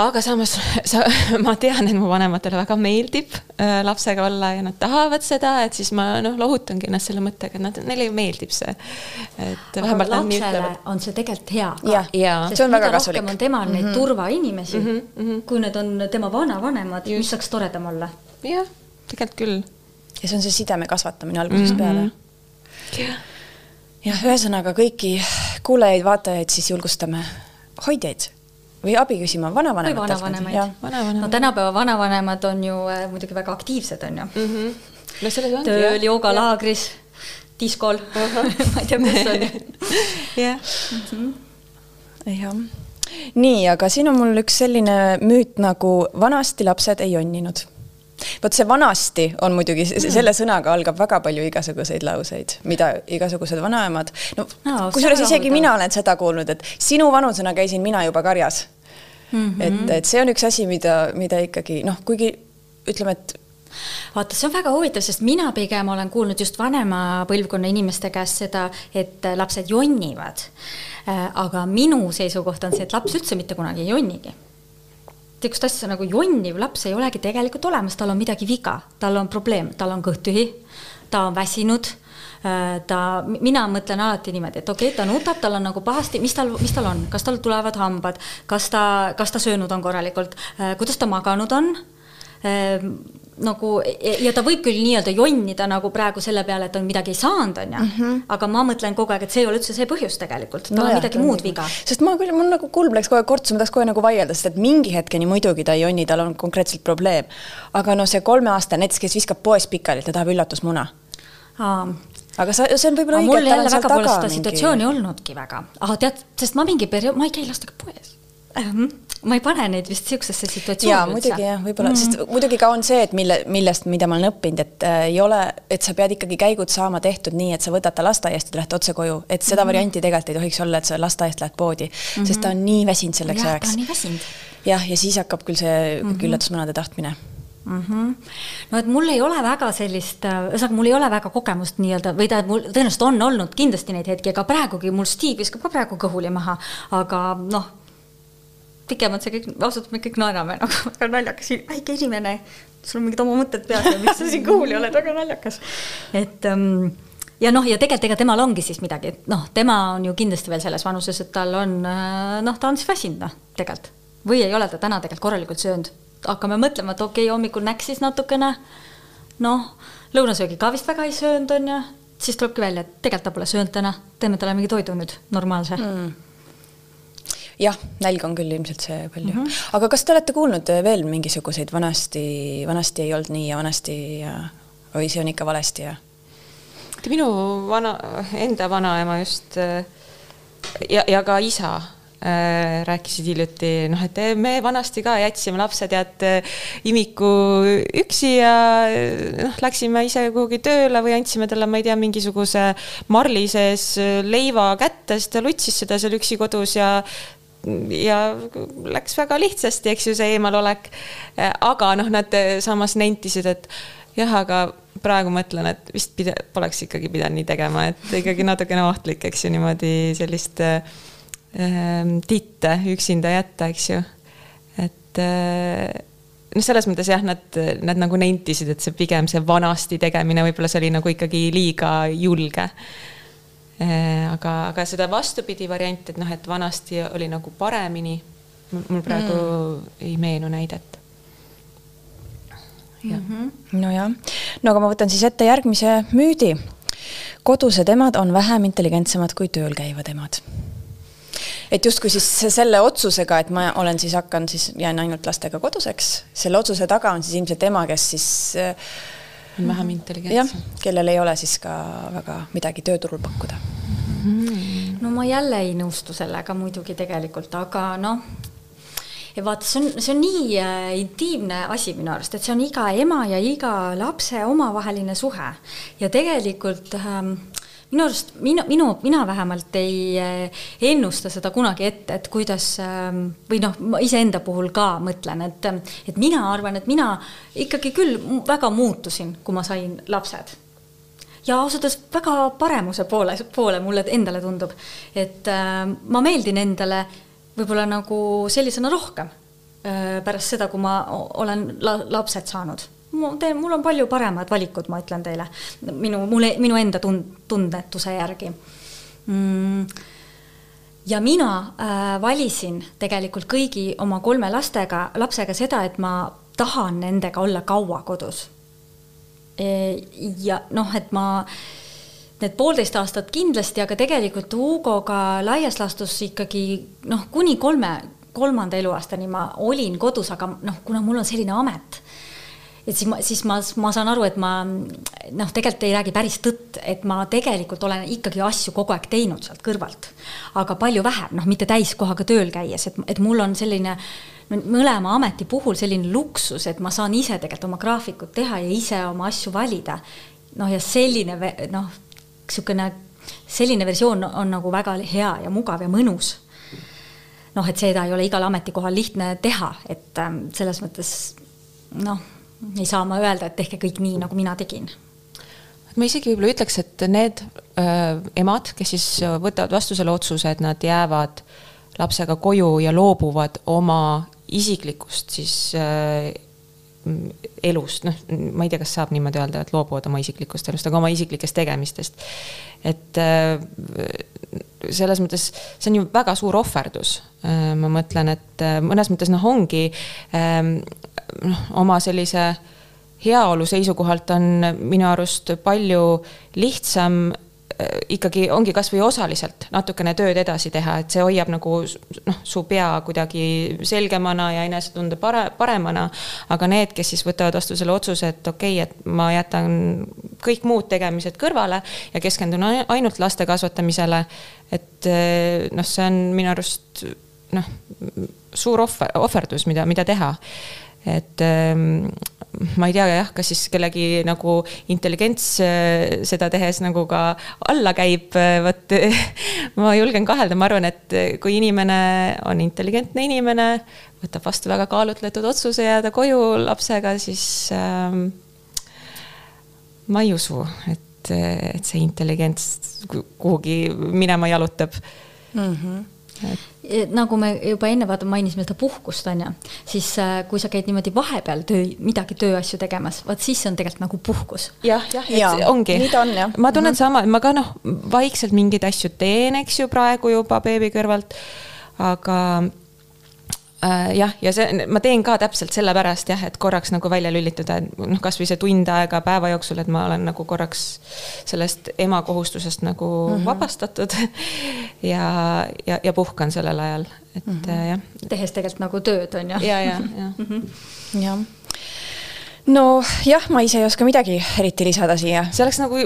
aga samas [laughs] sa, [laughs] ma tean, et mu vanematele väga meeldib äh, lapsega olla ja nad tahavad seda, et siis ma noh, lohutangi ennast selle mõttega, et nad, neile meeldib see. et vähemalt nad nii ütlevad. on see tegelikult hea ka. jah ja., see on väga kasulik. on temal neid mm -hmm. turvainimesi mm, -hmm. kui need on tema vanavanemad, mis saaks toredam olla. jah, tegelikult küll. ja see on see sideme kasvatamine algusest mm -hmm. peale. jah, ühesõnaga kõiki kuulajaid-vaatajaid siis julgustame hoidjaid või abi küsima vanavanematelt. või vanavanemad. no tänapäeva vanavanemad on ju äh, muidugi väga aktiivsed, on ju mm. -hmm. no tööl, joogalaagris, diskol uh, -huh. [laughs] ma ei tea, kus on. [laughs] jah. Mhm. jah. nii, aga siin on mul üks selline müüt nagu vanasti lapsed ei jonninud vot see vanasti on muidugi, selle sõnaga algab väga palju igasuguseid lauseid, mida igasugused vanaemad, no, no kusjuures isegi mina olen seda kuulnud, et sinu vanusena käisin mina juba karjas mm. -hmm. et, et see on üks asi, mida, mida ikkagi noh, kuigi ütleme, et vaata, see on väga huvitav, sest mina pigem olen kuulnud just vanema põlvkonna inimeste käest seda, et lapsed jonnivad. Äh, aga minu seisukoht on see, et laps üldse mitte kunagi ei jonnigi niisugust asja nagu jonniv laps ei olegi tegelikult olemas, tal on midagi viga, tal on probleem, tal on kõht tühi, ta on väsinud äh, ta, mina mõtlen alati niimoodi, et okei okay,, ta nutab, tal on nagu pahasti, mis tal, mis tal on, kas tal tulevad hambad, kas ta, kas ta söönud on korralikult, äh, kuidas ta maganud on äh, nagu ja ta võib küll nii-öelda jonnida nagu praegu selle peale, et on midagi saanud, on ju mm, -hmm. aga ma mõtlen kogu aeg, et see ei ole üldse see põhjus tegelikult, tal no on jah, midagi muud viga. sest ma küll, mul nagu kulm läks kogu aeg kortsu, ma tahaks kohe nagu vaielda, sest et mingi hetkeni muidugi ta ei jonni, tal on konkreetselt probleem. aga no see kolmeaastane näiteks, kes viskab poes pikali, ta tahab üllatusmuna aga sa, see on võib-olla õige, et tal on seal taga mingi. situatsiooni olnudki väga, aga tead, sest ma mingi periood, ma ei käi lastega poes ähm, ma ei pane neid vist niisugusesse situatsiooni jaa, muidugi jah, võib-olla mm, -hmm. sest muidugi ka on see, et mille, millest, mida ma olen õppinud, et äh, ei ole, et sa pead ikkagi käigud saama tehtud nii, et sa võtad ta lasteaiast ja lähed otse koju, et seda mm -hmm. varianti tegelikult ei tohiks olla, et sa lasteaiast lähed poodi mm, -hmm. sest ta on nii väsinud selleks ajaks. ta on nii väsinud. jah, ja siis hakkab küll see mm -hmm. üllatusmunade tahtmine mm. -hmm. no et mul ei ole väga sellist, äh, ühesõnaga mul ei ole väga kogemust nii-öelda või tähendab, mul tõenäoliselt on olnud kindlasti neid hetki, aga praegugi mul Steve viskab ka praegu kõhuli maha, aga noh pikemalt see kõik, ausalt me kõik naerame nagu [laughs] väga naljakas, väike inimene, sul on mingid oma mõtted peas ja miks sa siin kuuli oled, väga naljakas. et um, ja noh, ja tegelikult ega temal ongi siis midagi, et noh, tema on ju kindlasti veel selles vanuses, et tal on äh, noh, ta on siis väsinud noh, tegelikult. või ei ole ta täna tegelikult korralikult söönud. hakkame mõtlema, et okei okay,, hommikul näksis natukene, noh, lõunasöögi ka vist väga ei söönud, on ju, siis tulebki välja, et tegelikult ta pole söönud täna, teeme talle mingi toidu nüüd, normaalse mm jah, nälg on küll ilmselt see palju mm. -hmm. aga kas te olete kuulnud äh, veel mingisuguseid vanasti, vanasti ei olnud nii ja vanasti ja oi, see on ikka valesti ja? minu vana, enda vanaema just äh, ja, ja ka isa äh, rääkisid hiljuti, noh, et me vanasti ka jätsime lapsed tead imiku üksi ja noh, läksime ise kuhugi tööle või andsime talle, ma ei tea, mingisuguse marli sees leiva kätte, siis ta lutsis seda seal üksi kodus ja ja läks väga lihtsasti, eks ju, see eemalolek. aga noh, nad samas nentisid, et jah, aga praegu mõtlen, et vist pida-, poleks ikkagi pidanud nii tegema, et ikkagi natukene ohtlik, eks ju, niimoodi sellist äh, titte üksinda jätta, eks ju. et äh, noh, selles mõttes jah, nad, nad nagu nentisid, et see pigem see vanasti tegemine, võib-olla see oli nagu ikkagi liiga julge aga, aga seda vastupidi varianti, et noh, et vanasti oli nagu paremini. mul praegu mm. ei meenu näidet. mm -hmm.. nojah, no aga ma võtan siis ette järgmise müüdi. kodused emad on vähem intelligentsemad kui tööl käivad emad et justkui siis selle otsusega, et ma olen siis hakkan siis, jään ainult lastega koduseks, selle otsuse taga on siis ilmselt ema, kes siis äh, on vähem intelligentsem. kellel ei ole siis ka väga midagi tööturul pakkuda. Mm.. no ma jälle ei nõustu sellega muidugi tegelikult, aga noh, ja vaata, see on, see on nii äh, intiimne asi minu arust, et see on iga ema ja iga lapse omavaheline suhe. Ja tegelikult ähm, minu arust minu, minu, mina vähemalt ei eh, ennusta seda kunagi ette, et kuidas ehm, või noh, ma iseenda puhul ka mõtlen, et, et mina arvan, et mina ikkagi küll väga muutusin, kui ma sain lapsed ja ausalt öeldes väga paremuse poole, poole mulle endale tundub, et äh, ma meeldin endale võib-olla nagu sellisena rohkem pärast seda, kui ma olen la lapsed saanud. Ma teen, mul on palju paremad valikud, ma ütlen teile, minu, mul, minu enda tund-, tunnetuse järgi. Mm. Ja mina äh, valisin tegelikult kõigi oma kolme lastega, lapsega seda, et ma tahan nendega olla kaua kodus. E,. ja noh, et ma need poolteist aastat kindlasti, aga tegelikult Hugoga laias laastus ikkagi noh, kuni kolme, kolmanda eluaastani ma olin kodus, aga noh, kuna mul on selline amet et siis ma, siis ma, ma saan aru, et ma noh, tegelikult ei räägi päris tõtt, et ma tegelikult olen ikkagi asju kogu aeg teinud sealt kõrvalt. aga palju vähem, noh, mitte täiskohaga tööl käies, et, et mul on selline mõlema ameti puhul selline luksus, et ma saan ise tegelikult oma graafikut teha ja ise oma asju valida. noh, ja selline noh, niisugune, selline versioon on nagu väga hea ja mugav ja mõnus noh, et seda ei ole igal ametikohal lihtne teha, et ähm, selles mõttes noh ei saa ma öelda, et tehke kõik nii, nagu mina tegin ma isegi võib-olla ütleks, et need äh, emad, kes siis võtavad vastu selle otsuse, et nad jäävad lapsega koju ja loobuvad oma isiklikust siis äh, elust, noh, ma ei tea, kas saab niimoodi öelda, et loobuvad oma isiklikust elust, aga oma isiklikest tegemistest. et selles mõttes see on ju väga suur ohverdus ma mõtlen, et mõnes mõttes noh, ongi noh, oma sellise heaolu seisukohalt on minu arust palju lihtsam äh, ikkagi ongi kasvõi osaliselt natukene tööd edasi teha, et see hoiab nagu noh, su pea kuidagi selgemana ja enesetunde pare-, paremana. aga need, kes siis võtavad vastu selle otsuse, et okei okay,, et ma jätan kõik muud tegemised kõrvale ja keskendun ainult laste kasvatamisele. et äh, noh, see on minu arust noh, suur ohver, ohverdus, mida, mida teha et ähm, ma ei tea jah, kas siis kellegi nagu intelligents äh, seda tehes nagu ka alla käib, äh, vot [laughs] ma julgen kahelda, ma arvan, et kui inimene on intelligentne inimene, võtab vastu väga kaalutletud otsuse jääda koju lapsega, siis ähm, ma ei usu, et, et see intelligents kuhugi minema jalutab mm. -hmm et nagu me juba enne vaata mainisime seda puhkust on ju, siis äh, kui sa käid niimoodi vahepeal töö, midagi tööasju tegemas, vot siis on tegelikult nagu puhkus ja,. jah, jah, et ja, ongi. nii ta on jah. ma tunnen mm -hmm. sama, ma ka noh, vaikselt mingeid asju teen, eks ju, praegu juba beebi kõrvalt. aga äh, jah, ja see, ma teen ka täpselt sellepärast jah, et korraks nagu välja lülitada, et noh, kasvõi see tund aega päeva jooksul, et ma olen nagu korraks sellest ema kohustusest nagu mm -hmm. vabastatud [laughs] ja, ja, ja puhkan sellel ajal, et mm -hmm. jah. tehes tegelikult nagu tööd, on ju. ja, ja, ja. [laughs] Mhm. jah nojah, ma ise ei oska midagi eriti lisada siia. see oleks nagu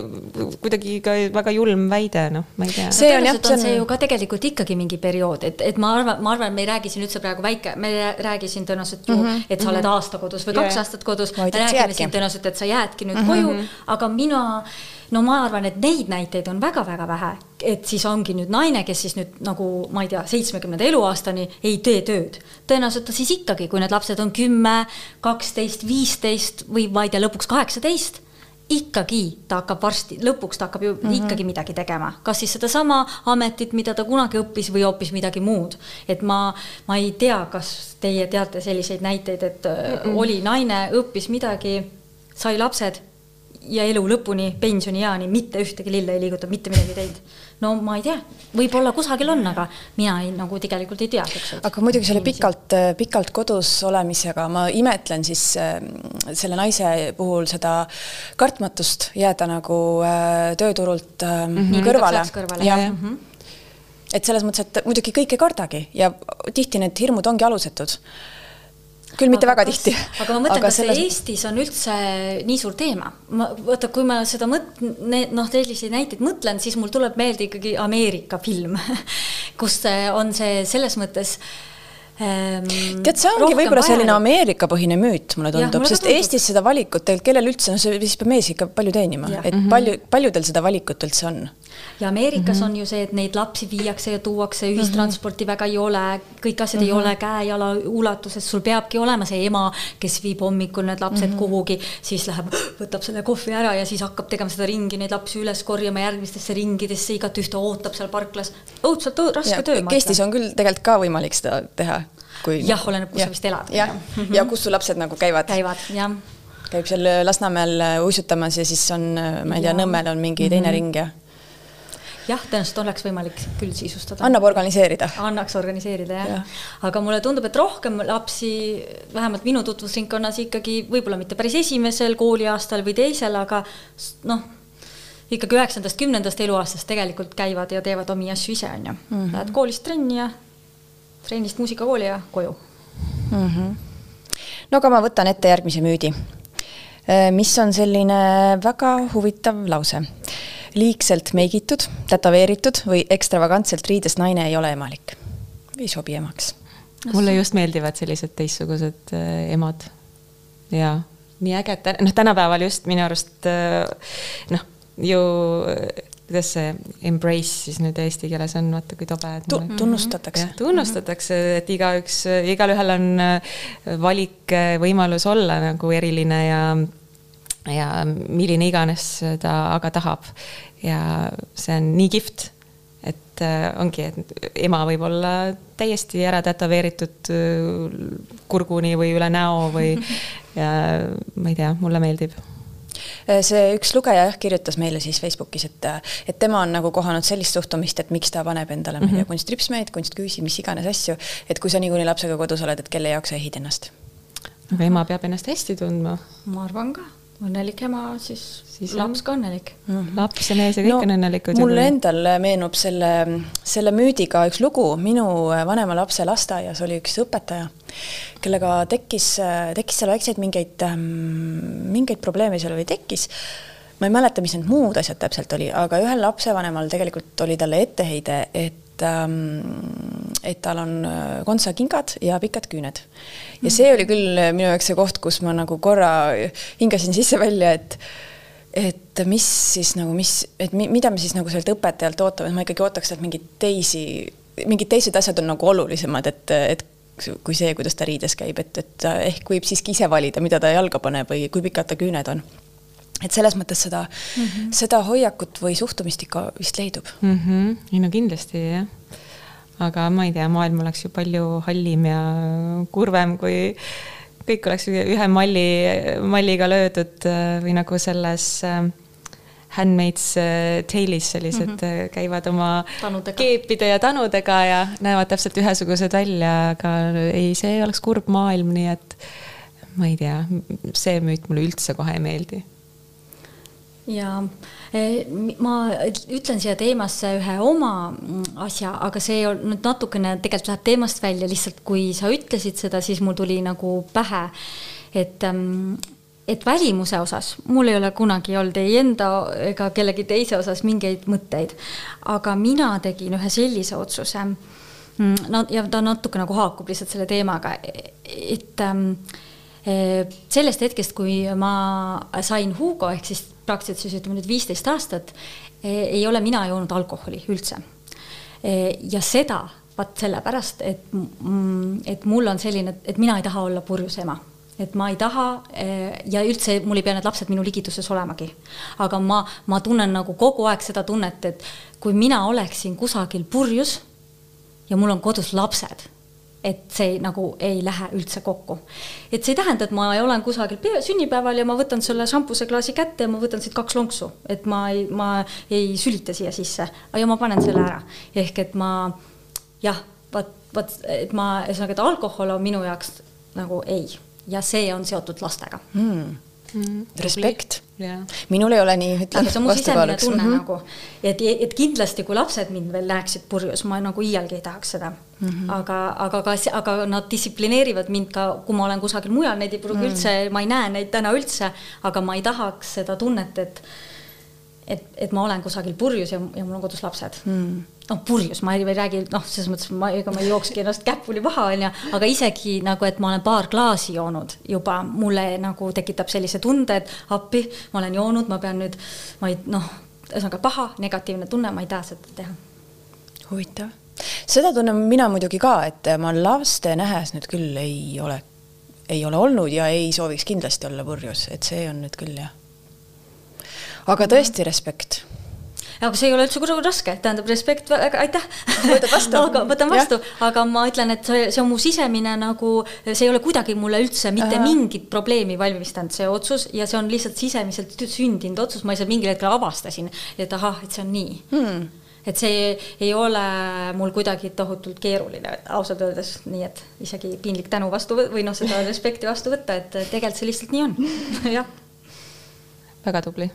kuidagi ka väga julm väide, noh, ma ei tea. see on jah, see on see ju ka tegelikult ikkagi mingi periood, et, et ma arvan, ma arvan, me ei räägi siin üldse praegu väike, me ei räägi siin tõenäoliselt ju mm, -hmm. et sa oled -hmm. aasta kodus või kaks yeah. aastat kodus, me räägime siin tõenäoliselt, et sa jäädki nüüd mm -hmm. koju, aga mina no ma arvan, et neid näiteid on väga-väga vähe, et siis ongi nüüd naine, kes siis nüüd nagu ma ei tea, seitsmekümnenda eluaastani ei tee tööd. tõenäoliselt ta siis ikkagi, kui need lapsed on kümme, kaksteist, viisteist või ma ei tea, lõpuks kaheksateist ikkagi ta hakkab varsti, lõpuks ta hakkab ju mm -hmm. ikkagi midagi tegema, kas siis sedasama ametit, mida ta kunagi õppis või hoopis midagi muud. et ma, ma ei tea, kas teie teate selliseid näiteid, et mm -mm. oli naine, õppis midagi, sai lapsed ja elu lõpuni, pensionieani mitte ühtegi lille ei liigutanud, mitte midagi teinud. no ma ei tea, võib-olla kusagil on, aga mina ei, nagu tegelikult ei tea. aga muidugi selle pikalt, pikalt kodus olemisega ma imetlen siis äh, selle naise puhul seda kartmatust jääda nagu äh, tööturult mm -hmm. kõrvale. kõrvale. jah mm -hmm. et selles mõttes, et muidugi kõik ei kardagi ja tihti need hirmud ongi alusetud küll mitte aga väga kas, tihti. aga ma mõtlen, kas selles... Eestis on üldse nii suur teema? ma, vaata, kui ma seda mõt-, noh, selliseid näiteid mõtlen, siis mul tuleb meelde ikkagi Ameerika film [laughs] kus on see selles mõttes ähm, tead, see ongi võib-olla selline Ameerika-põhine müüt, mulle tundub, sest tundub. Eestis seda valikut tegelikult, kellel üldse, no see siis peab mees ikka palju teenima, et mm -hmm. palju, paljudel seda valikut üldse on ja Ameerikas mm -hmm. on ju see, et neid lapsi viiakse ja tuuakse, ühistransporti mm -hmm. väga ei ole, kõik asjad mm -hmm. ei ole käe-jala ulatuses, sul peabki olema see ema, kes viib hommikul need lapsed mm -hmm. kuhugi, siis läheb, võtab selle kohvi ära ja siis hakkab tegema seda ringi, neid lapsi üles korjama järgmistesse ringidesse, igatühte ootab seal parklas. õudselt raske töö. Eestis on küll tegelikult ka võimalik seda teha kui jah, oleneb, kus ja. sa vist elad. jah, ja kus su lapsed nagu käivad. käivad, jah. käib seal Lasnamäel uisutamas ja siis on, ma ei tea, Nõmmel on mingi teine mm -hmm. ring ja jah, tõenäoliselt oleks võimalik küll sisustada. annab organiseerida. annaks organiseerida jah ja., aga mulle tundub, et rohkem lapsi, vähemalt minu tutvusringkonnas ikkagi võib-olla mitte päris esimesel kooliaastal või teisel, aga noh, ikkagi üheksandast, kümnendast eluaastast tegelikult käivad ja teevad omi asju ise, on ju mm -hmm.. Lähed koolist trenni ja trennist muusikakooli ja koju mm. -hmm. no aga ma võtan ette järgmise müüdi, äh, mis on selline väga huvitav lause. Liigselt meigitud, tätoveeritud või ekstravagantselt riides naine ei ole emalik ei sobi emaks. mulle just meeldivad sellised teistsugused äh, emad ja nii äge, et noh, tänapäeval just minu arust äh, noh ju kuidas see embrace siis nüüd eesti keeles on, vaata kui tobe. tunnustatakse. tunnustatakse, et igaüks, igalühel on äh, valik, äh, võimalus olla nagu eriline ja, ja milline iganes ta aga tahab. ja see on nii kihvt, et äh, ongi, et ema võib olla täiesti ära tätoveeritud kurguni või üle näo või [laughs] ja ma ei tea, mulle meeldib Äh, see üks lugeja jah, kirjutas meile siis Facebookis, et, et tema on nagu kohanud sellist suhtumist, et miks ta paneb endale mm -hmm. kunstripsmeid, kunstküüsi, mis iganes asju, et kui sa niikuinii lapsega kodus oled, et kelle jaoks sa ehid ennast. aga ema peab ennast hästi tundma. ma arvan ka õnnelik ema, siis, siis laps ka õnnelik mm. -hmm. laps ja mees ja kõik no, on õnnelikud. mulle endal meenub selle, selle müüdiga üks lugu, minu vanema lapse lasteaias oli üks õpetaja, kellega tekkis, tekkis seal väikseid mingeid, mingeid probleeme seal või tekkis ma ei mäleta, mis need muud asjad täpselt oli, aga ühel lapsevanemal tegelikult oli talle etteheide, et et tal on kontsakingad ja pikad küüned ja see oli küll minu jaoks see koht, kus ma nagu korra hingasin sisse-välja, et et mis siis nagu, mis, et mida me siis nagu sealt õpetajalt ootame, et ma ikkagi ootaks sealt mingeid teisi, mingid teised asjad on nagu olulisemad, et, et kui see, kuidas ta riides käib, et, et ehk võib siiski ise valida, mida ta jalga paneb või kui pikad ta küüned on. Et selles mõttes seda mm, -hmm. seda hoiakut või suhtumist ikka vist leidub mm. -hmm. ei no kindlasti jah aga ma ei tea, maailm oleks ju palju hallim ja kurvem, kui kõik oleks ühe malli, malliga löödud äh, või nagu selles äh, Handmaid's äh, Tale'is sellised mm -hmm. käivad oma tanudega. keepide ja tanudega ja näevad täpselt ühesugused välja, aga ei, see oleks kurb maailm, nii et ma ei tea, see müüt mulle üldse kohe ei meeldi. Ja Eh, ma ütlen siia teemasse ühe oma mm, asja, aga see nüüd natukene tegelikult läheb teemast välja, lihtsalt kui sa ütlesid seda, siis mul tuli nagu pähe, et mm, et välimuse osas mul ei ole kunagi olnud ei enda ega kellegi teise osas mingeid mõtteid, aga mina tegin ühe sellise otsuse, mm, no ja ta natuke nagu haakub lihtsalt selle teemaga, et eh, sellest hetkest, kui ma sain Hugo ehk siis praktiliselt siis ütleme nüüd viisteist aastat, e, ei ole mina joonud alkoholi üldse. E, ja seda vaat sellepärast, et, et mul on selline, et mina ei taha olla purjus ema et ma ei taha e, ja üldse mul ei pea need lapsed minu ligituses olemagi. aga ma, ma tunnen nagu kogu aeg seda tunnet, et kui mina oleksin kusagil purjus ja mul on kodus lapsed et see nagu ei lähe üldse kokku. et see ei tähenda, et ma olen kusagil sünnipäeval ja ma võtan selle šampuseklaasi kätte ja ma võtan siit kaks lonksu, et ma ei, ma ei sülita siia sisse, ja ma panen selle ära. ehk et ma jah, vot, vot, et ma, ühesõnaga, et alkohol on minu jaoks nagu ei ja see on seotud lastega mm mm,. respekt. Minul ei ole nii, ütlen. tunne mm -hmm. nagu, et, et kindlasti, kui lapsed mind veel näeksid purjus, ma nagu iialgi ei tahaks seda mm. -hmm. aga, aga ka, aga nad distsiplineerivad mind ka, kui ma olen kusagil mujal, neid ei pruugi mm -hmm. üldse, ma ei näe neid täna üldse, aga ma ei tahaks seda tunnet, et et, et ma olen kusagil purjus ja, ja mul on kodus lapsed mm noh, purjus, ma ei, räägi, noh, selles mõttes ma, ega ma ei jookski ennast käpuli maha, onju, aga isegi nagu, et ma olen paar klaasi joonud juba, mulle nagu tekitab sellise tunde, et appi, ma olen joonud, ma pean nüüd, ma ei, noh, ühesõnaga paha, negatiivne tunne, ma ei taha seda teha. huvitav. seda tunnen mina muidugi ka, et ma laste nähes nüüd küll ei ole, ei ole olnud ja ei sooviks kindlasti olla purjus, et see on nüüd küll jah. aga tõesti respekt aga see ei ole üldse kuidagi raske, tähendab respekt, aitäh. võtad vastu. [laughs] Aga võtan vastu, aga ma ütlen, et see, see on mu sisemine nagu, see ei ole kuidagi mulle üldse mitte Aha. mingit probleemi valmistanud, see otsus. Ja see on lihtsalt sisemiselt sündinud otsus, ma lihtsalt mingil hetkel avastasin, et ahah, et see on nii. Hmm. Et see ei ole mul kuidagi tohutult keeruline ausalt öeldes, nii et isegi piinlik tänu vastu või noh, seda [laughs] respekti vastu võtta, et tegelikult see lihtsalt nii on. [laughs] Jah. väga tubli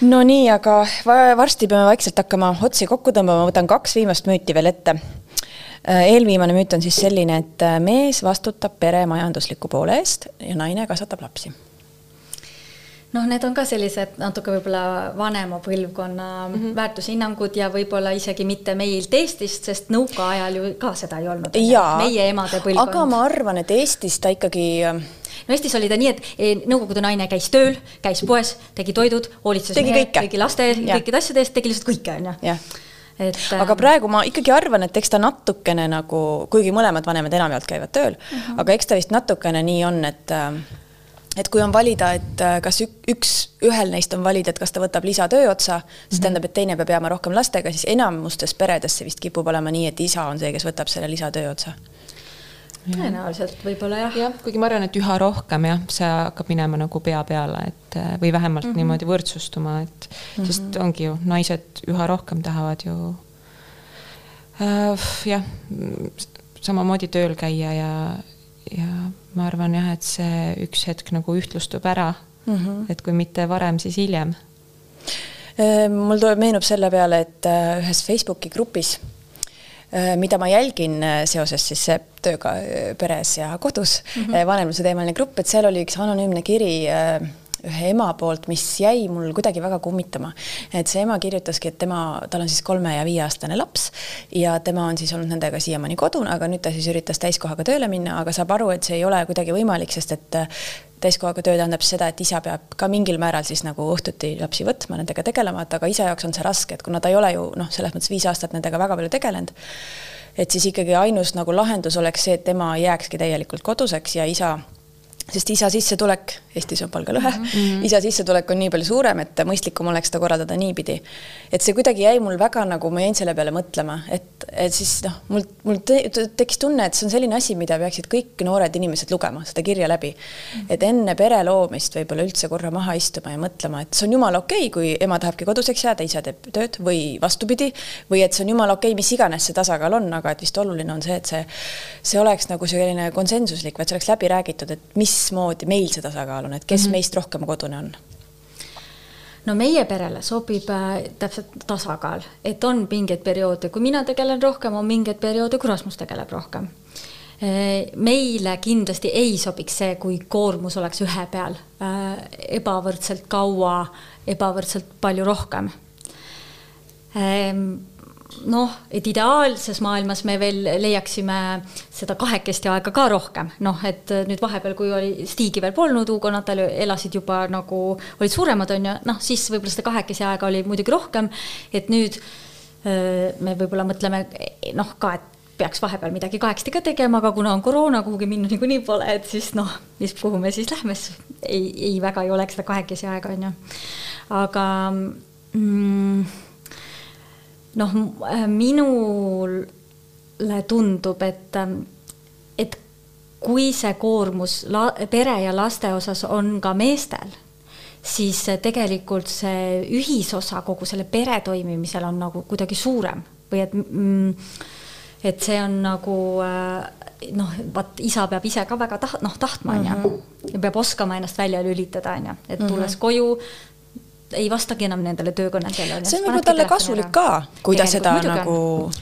no nii, aga varsti peame vaikselt hakkama otsi kokku tõmbama, võtan kaks viimast müüti veel ette. eelviimane müüt on siis selline, et mees vastutab pere majandusliku poole eest ja naine kasvatab lapsi noh, need on ka sellised natuke võib-olla vanema põlvkonna mm -hmm. väärtushinnangud ja võib-olla isegi mitte meilt Eestist, sest nõukaajal ju ka seda ei olnud. meie emade põlvkond. aga ma arvan, et Eestis ta ikkagi ähm, no Eestis oli ta nii, et e, nõukogude naine käis tööl, käis poes, tegi toidud, hoolitses mehe, kõigi laste, kõikide asjade eest, tegi lihtsalt kõike, onju et aga ähm, praegu ma ikkagi arvan, et eks ta natukene nagu, kuigi mõlemad vanemad enamjaolt käivad tööl uh, mhm. -huh. aga eks ta vist natukene nii on, et äh, et kui on valida, et äh, kas üks, ühel neist on valida, et kas ta võtab lisatöö otsa, siis mm -hmm. tähendab, et teine peab jääma rohkem lastega, siis enamustes peredes see vist kipub olema nii, et isa on see, kes võtab selle lisatöö otsa tõenäoliselt võib-olla jah. jah, kuigi ma arvan, et üha rohkem jah, see hakkab minema nagu pea peale, et äh, või vähemalt mm -hmm. niimoodi võrdsustuma, et mm -hmm. sest ongi ju, naised üha rohkem tahavad ju äh, jah, samamoodi tööl käia ja, ja ma arvan jah, et see üks hetk nagu ühtlustub ära mm. -hmm. et kui mitte varem, siis hiljem. Äh, mul tuleb, meenub selle peale, et äh, ühes Facebooki grupis, äh, mida ma jälgin seoses siis tööga peres ja kodus mm, -hmm. vanemluse teemaline grupp, et seal oli üks anonüümne kiri ühe ema poolt, mis jäi mul kuidagi väga kummitama. et see ema kirjutaski, et tema, tal on siis kolme ja viieaastane laps ja tema on siis olnud nendega siiamaani kodune, aga nüüd ta siis üritas täiskohaga tööle minna, aga saab aru, et see ei ole kuidagi võimalik, sest et täiskohaga töö tähendab seda, et isa peab ka mingil määral siis nagu õhtuti lapsi võtma, nendega tegelema, et aga isa jaoks on see raske, et kuna ta ei ole ju noh, selles mõttes viis aastat nendega väga palju tegelenud, et siis ikkagi ainus nagu lahendus oleks see, et tema jääkski täielikult koduseks ja isa sest isa sissetulek, Eestis on palgalõhe mm, -hmm. isa sissetulek on nii palju suurem, et mõistlikum oleks seda korraldada niipidi. et see kuidagi jäi mul väga nagu, ma jäin selle peale mõtlema, et, et siis noh, mul, mul te, tekkis tunne, et see on selline asi, mida peaksid kõik noored inimesed lugema, seda kirja läbi mm. -hmm. et enne pere loomist võib-olla üldse korra maha istuma ja mõtlema, et see on jumala okei okay,, kui ema tahabki koduseks jääda, isa teeb tööd või vastupidi, või et see on jumala okei okay,, mis iganes see tasakaal on, aga et vist oluline on see, et see, see oleks nagu selline konsensuslik, et see oleks läbi räägitud, et mis mismoodi meil see tasakaal on, et kes mm -hmm. meist rohkem kodune on? no meie perele sobib äh, täpselt tasakaal, et on mingeid perioode, kui mina tegelen rohkem, on mingeid perioode, kui Rasmus tegeleb rohkem äh, meile kindlasti ei sobiks see, kui koormus oleks ühe peal äh, ebavõrdselt kaua, ebavõrdselt palju rohkem noh, et ideaalses maailmas me veel leiaksime seda kahekesti aega ka rohkem, noh, et nüüd vahepeal, kui oli Stigi veel polnud, Hugo, Natalja elasid juba nagu, olid suuremad, on ju, noh, siis võib-olla seda kahekesi aega oli muidugi rohkem, et nüüd me võib-olla mõtleme noh, ka, et peaks vahepeal midagi kahekesti ka tegema, aga kuna on koroona, kuhugi minna niikuinii pole, et siis noh, mis, kuhu me siis lähme, siis ei, ei väga ei oleks seda kahekesi aega, on ju. aga mm, noh, äh, minule tundub, et, ähm, et kui see koormus la, pere ja laste osas on ka meestel, siis tegelikult see ühisosa kogu selle pere toimimisel on nagu kuidagi suurem või et mm, et see on nagu äh, noh, vaat isa peab ise ka väga taht-, noh, tahtma, on ju, mhm. ja peab oskama ennast välja lülitada, on ju, et tulles mm -hmm. koju, ei vastagi enam nendele töökonnadele. see on võib-olla talle kasulik ka, kui ta seda muidugi. nagu,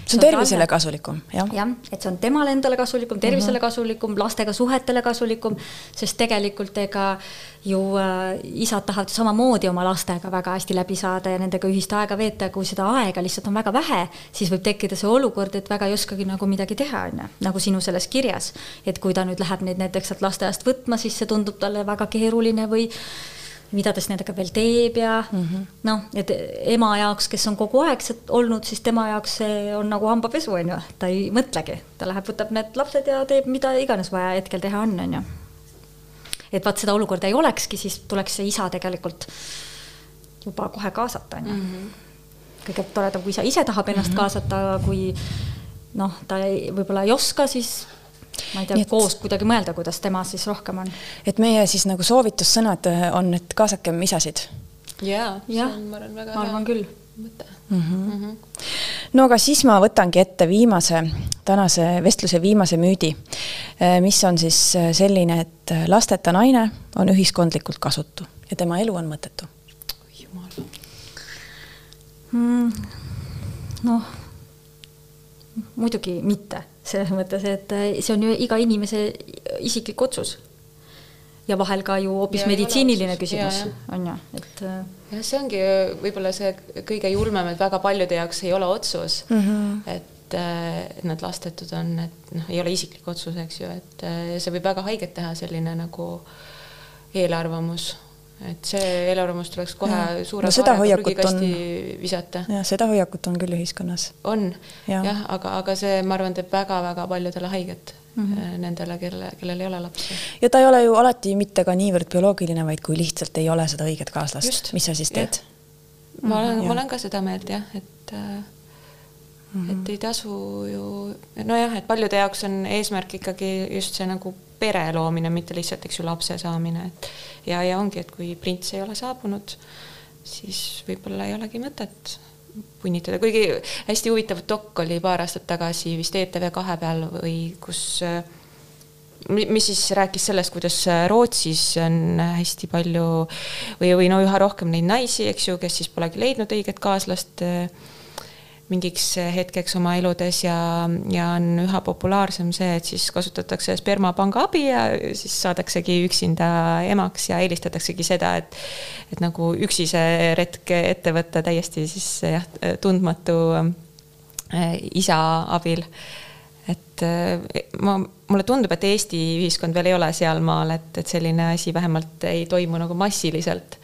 see on tervisele kasulikum, jah. jah, et see on temale endale kasulikum, tervisele mm -hmm. kasulikum, lastega suhetele kasulikum, sest tegelikult ega ju äh, isad tahavad samamoodi oma lastega väga hästi läbi saada ja nendega ühist aega veeta, kui seda aega lihtsalt on väga vähe, siis võib tekkida see olukord, et väga ei oskagi nagu midagi teha, on ju, nagu sinu selles kirjas. et kui ta nüüd läheb neid näiteks sealt lasteaiast võtma, siis see tundub talle väga keeruline või mida ta siis nendega veel teeb ja mm -hmm. noh, et ema jaoks, kes on kogu aeg olnud, siis tema jaoks see on nagu hambapesu, on ju, ta ei mõtlegi, ta läheb, võtab need lapsed ja teeb mida iganes vaja hetkel teha on, on ju. et vaat seda olukorda ei olekski, siis tuleks see isa tegelikult juba kohe kaasata, on ju. Mhm. kõige toredam, kui isa ise tahab ennast mm -hmm. kaasata, kui noh, ta ei, võib-olla ei oska, siis ma ei tea, koos kuidagi mõelda, kuidas tema siis rohkem on. et meie siis nagu soovitussõnad on, et kaasakem isasid. jaa, see on, ma arvan, väga hea küll. mõte mm. -hmm. Mm -hmm. no aga siis ma võtangi ette viimase, tänase vestluse viimase müüdi, eh, mis on siis eh, selline, et lasteta naine on ühiskondlikult kasutu ja tema elu on mõttetu. jumal mm,. noh, muidugi mitte, selles mõttes, et eh, see on ju iga inimese isiklik otsus ja vahel ka ju hoopis meditsiiniline küsimus, on ju, et. Äh, jah, see ongi võib-olla see kõige julmem, et väga paljude jaoks ei ole otsus mm, -hmm. et, äh, et nad lastetud on, et noh, ei ole isiklik otsus, eks ju, et äh, see võib väga haiget teha, selline nagu eelarvamus et see eelarvamus tuleks kohe ja. suure no, seda hoiakut on, visata. jah, seda hoiakut on küll ühiskonnas. on jah ja,, aga, aga see, ma arvan, teeb väga-väga paljudele haiget mm -hmm. nendele, kelle, kellel ei ole lapsi. ja ta ei ole ju alati mitte ka niivõrd bioloogiline, vaid kui lihtsalt ei ole seda õiget kaaslast, mis sa siis teed? ma olen, ma olen ka seda meelt jah, et mm -hmm. et ei tasu ju, nojah, et paljude jaoks on eesmärk ikkagi just see nagu pere loomine, mitte lihtsalt, eks ju, lapse saamine, et ja, ja ongi, et kui prints ei ole saabunud, siis võib-olla ei olegi mõtet punnitada, kuigi hästi huvitav dok oli paar aastat tagasi vist ETV kahe peal või kus mis siis rääkis sellest, kuidas Rootsis on hästi palju või, või no üha rohkem neid naisi, eks ju, kes siis polegi leidnud õiget kaaslast mingiks hetkeks oma eludes ja, ja on üha populaarsem see, et siis kasutatakse spermapanga abi ja siis saadaksegi üksinda emaks ja eelistataksegi seda, et et nagu üksi see retk ette võtta täiesti siis jah, tundmatu äh, isa abil. et äh, ma, mulle tundub, et Eesti ühiskond veel ei ole sealmaal, et, et selline asi vähemalt ei toimu nagu massiliselt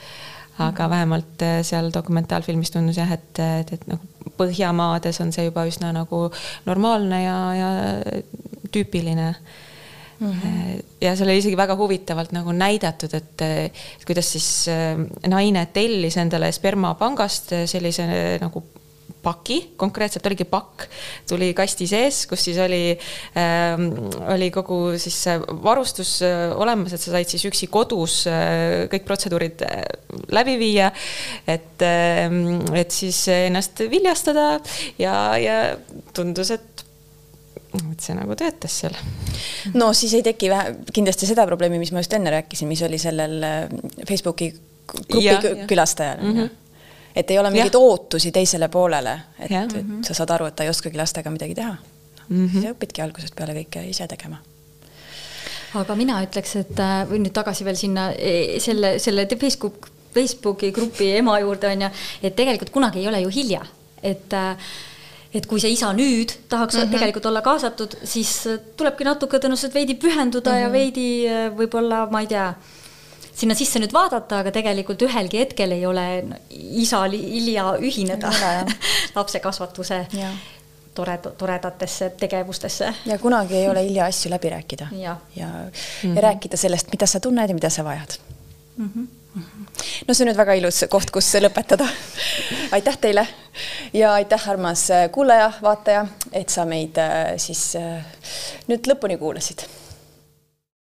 aga vähemalt äh, seal dokumentaalfilmis tundus jah, et, et, et nagu Põhjamaades on see juba üsna nagu normaalne ja, ja tüüpiline Mm -hmm. ja seal oli isegi väga huvitavalt nagu näidatud, et kuidas siis äh, naine tellis endale spermapangast sellise nagu paki, konkreetselt oligi pakk, tuli kasti sees, kus siis oli äh,, oli kogu siis varustus äh, olemas, et sa said siis üksi kodus äh, kõik protseduurid äh, läbi viia. et äh,, et siis ennast viljastada ja, ja tundus, et et see nagu töötas seal. no siis ei teki vähe, kindlasti seda probleemi, mis ma just enne rääkisin, mis oli sellel Facebooki grupi ja, külastajal mm. -hmm et ei ole mingeid ja. ootusi teisele poolele, et, et mm -hmm. sa saad aru, et ta ei oskagi lastega midagi teha no,. Mm -hmm. siis õpidki algusest peale kõike ise tegema aga mina ütleks, et äh, või nüüd tagasi veel sinna e, selle, selle Facebook, Facebooki grupi ema juurde on ju, et tegelikult kunagi ei ole ju hilja, et äh, et kui see isa nüüd tahaks mm -hmm. tegelikult olla kaasatud, siis tulebki natuke tõenäoliselt veidi pühenduda mm -hmm. ja mhm. veidi äh, võib-olla, ma ei tea sinna sisse nüüd vaadata, aga tegelikult ühelgi hetkel ei ole isal hilja ühineda [laughs] lapse kasvatuse tored, toredatesse tegevustesse. ja kunagi ei ole hilja asju läbi rääkida ja, ja, mm -hmm. ja rääkida sellest, mida sa tunned ja mida sa vajad mm. -hmm no see on nüüd väga ilus koht, kus lõpetada. [laughs] aitäh teile ja aitäh, armas kuulaja, vaataja, et sa meid äh, siis äh, nüüd lõpuni kuulasid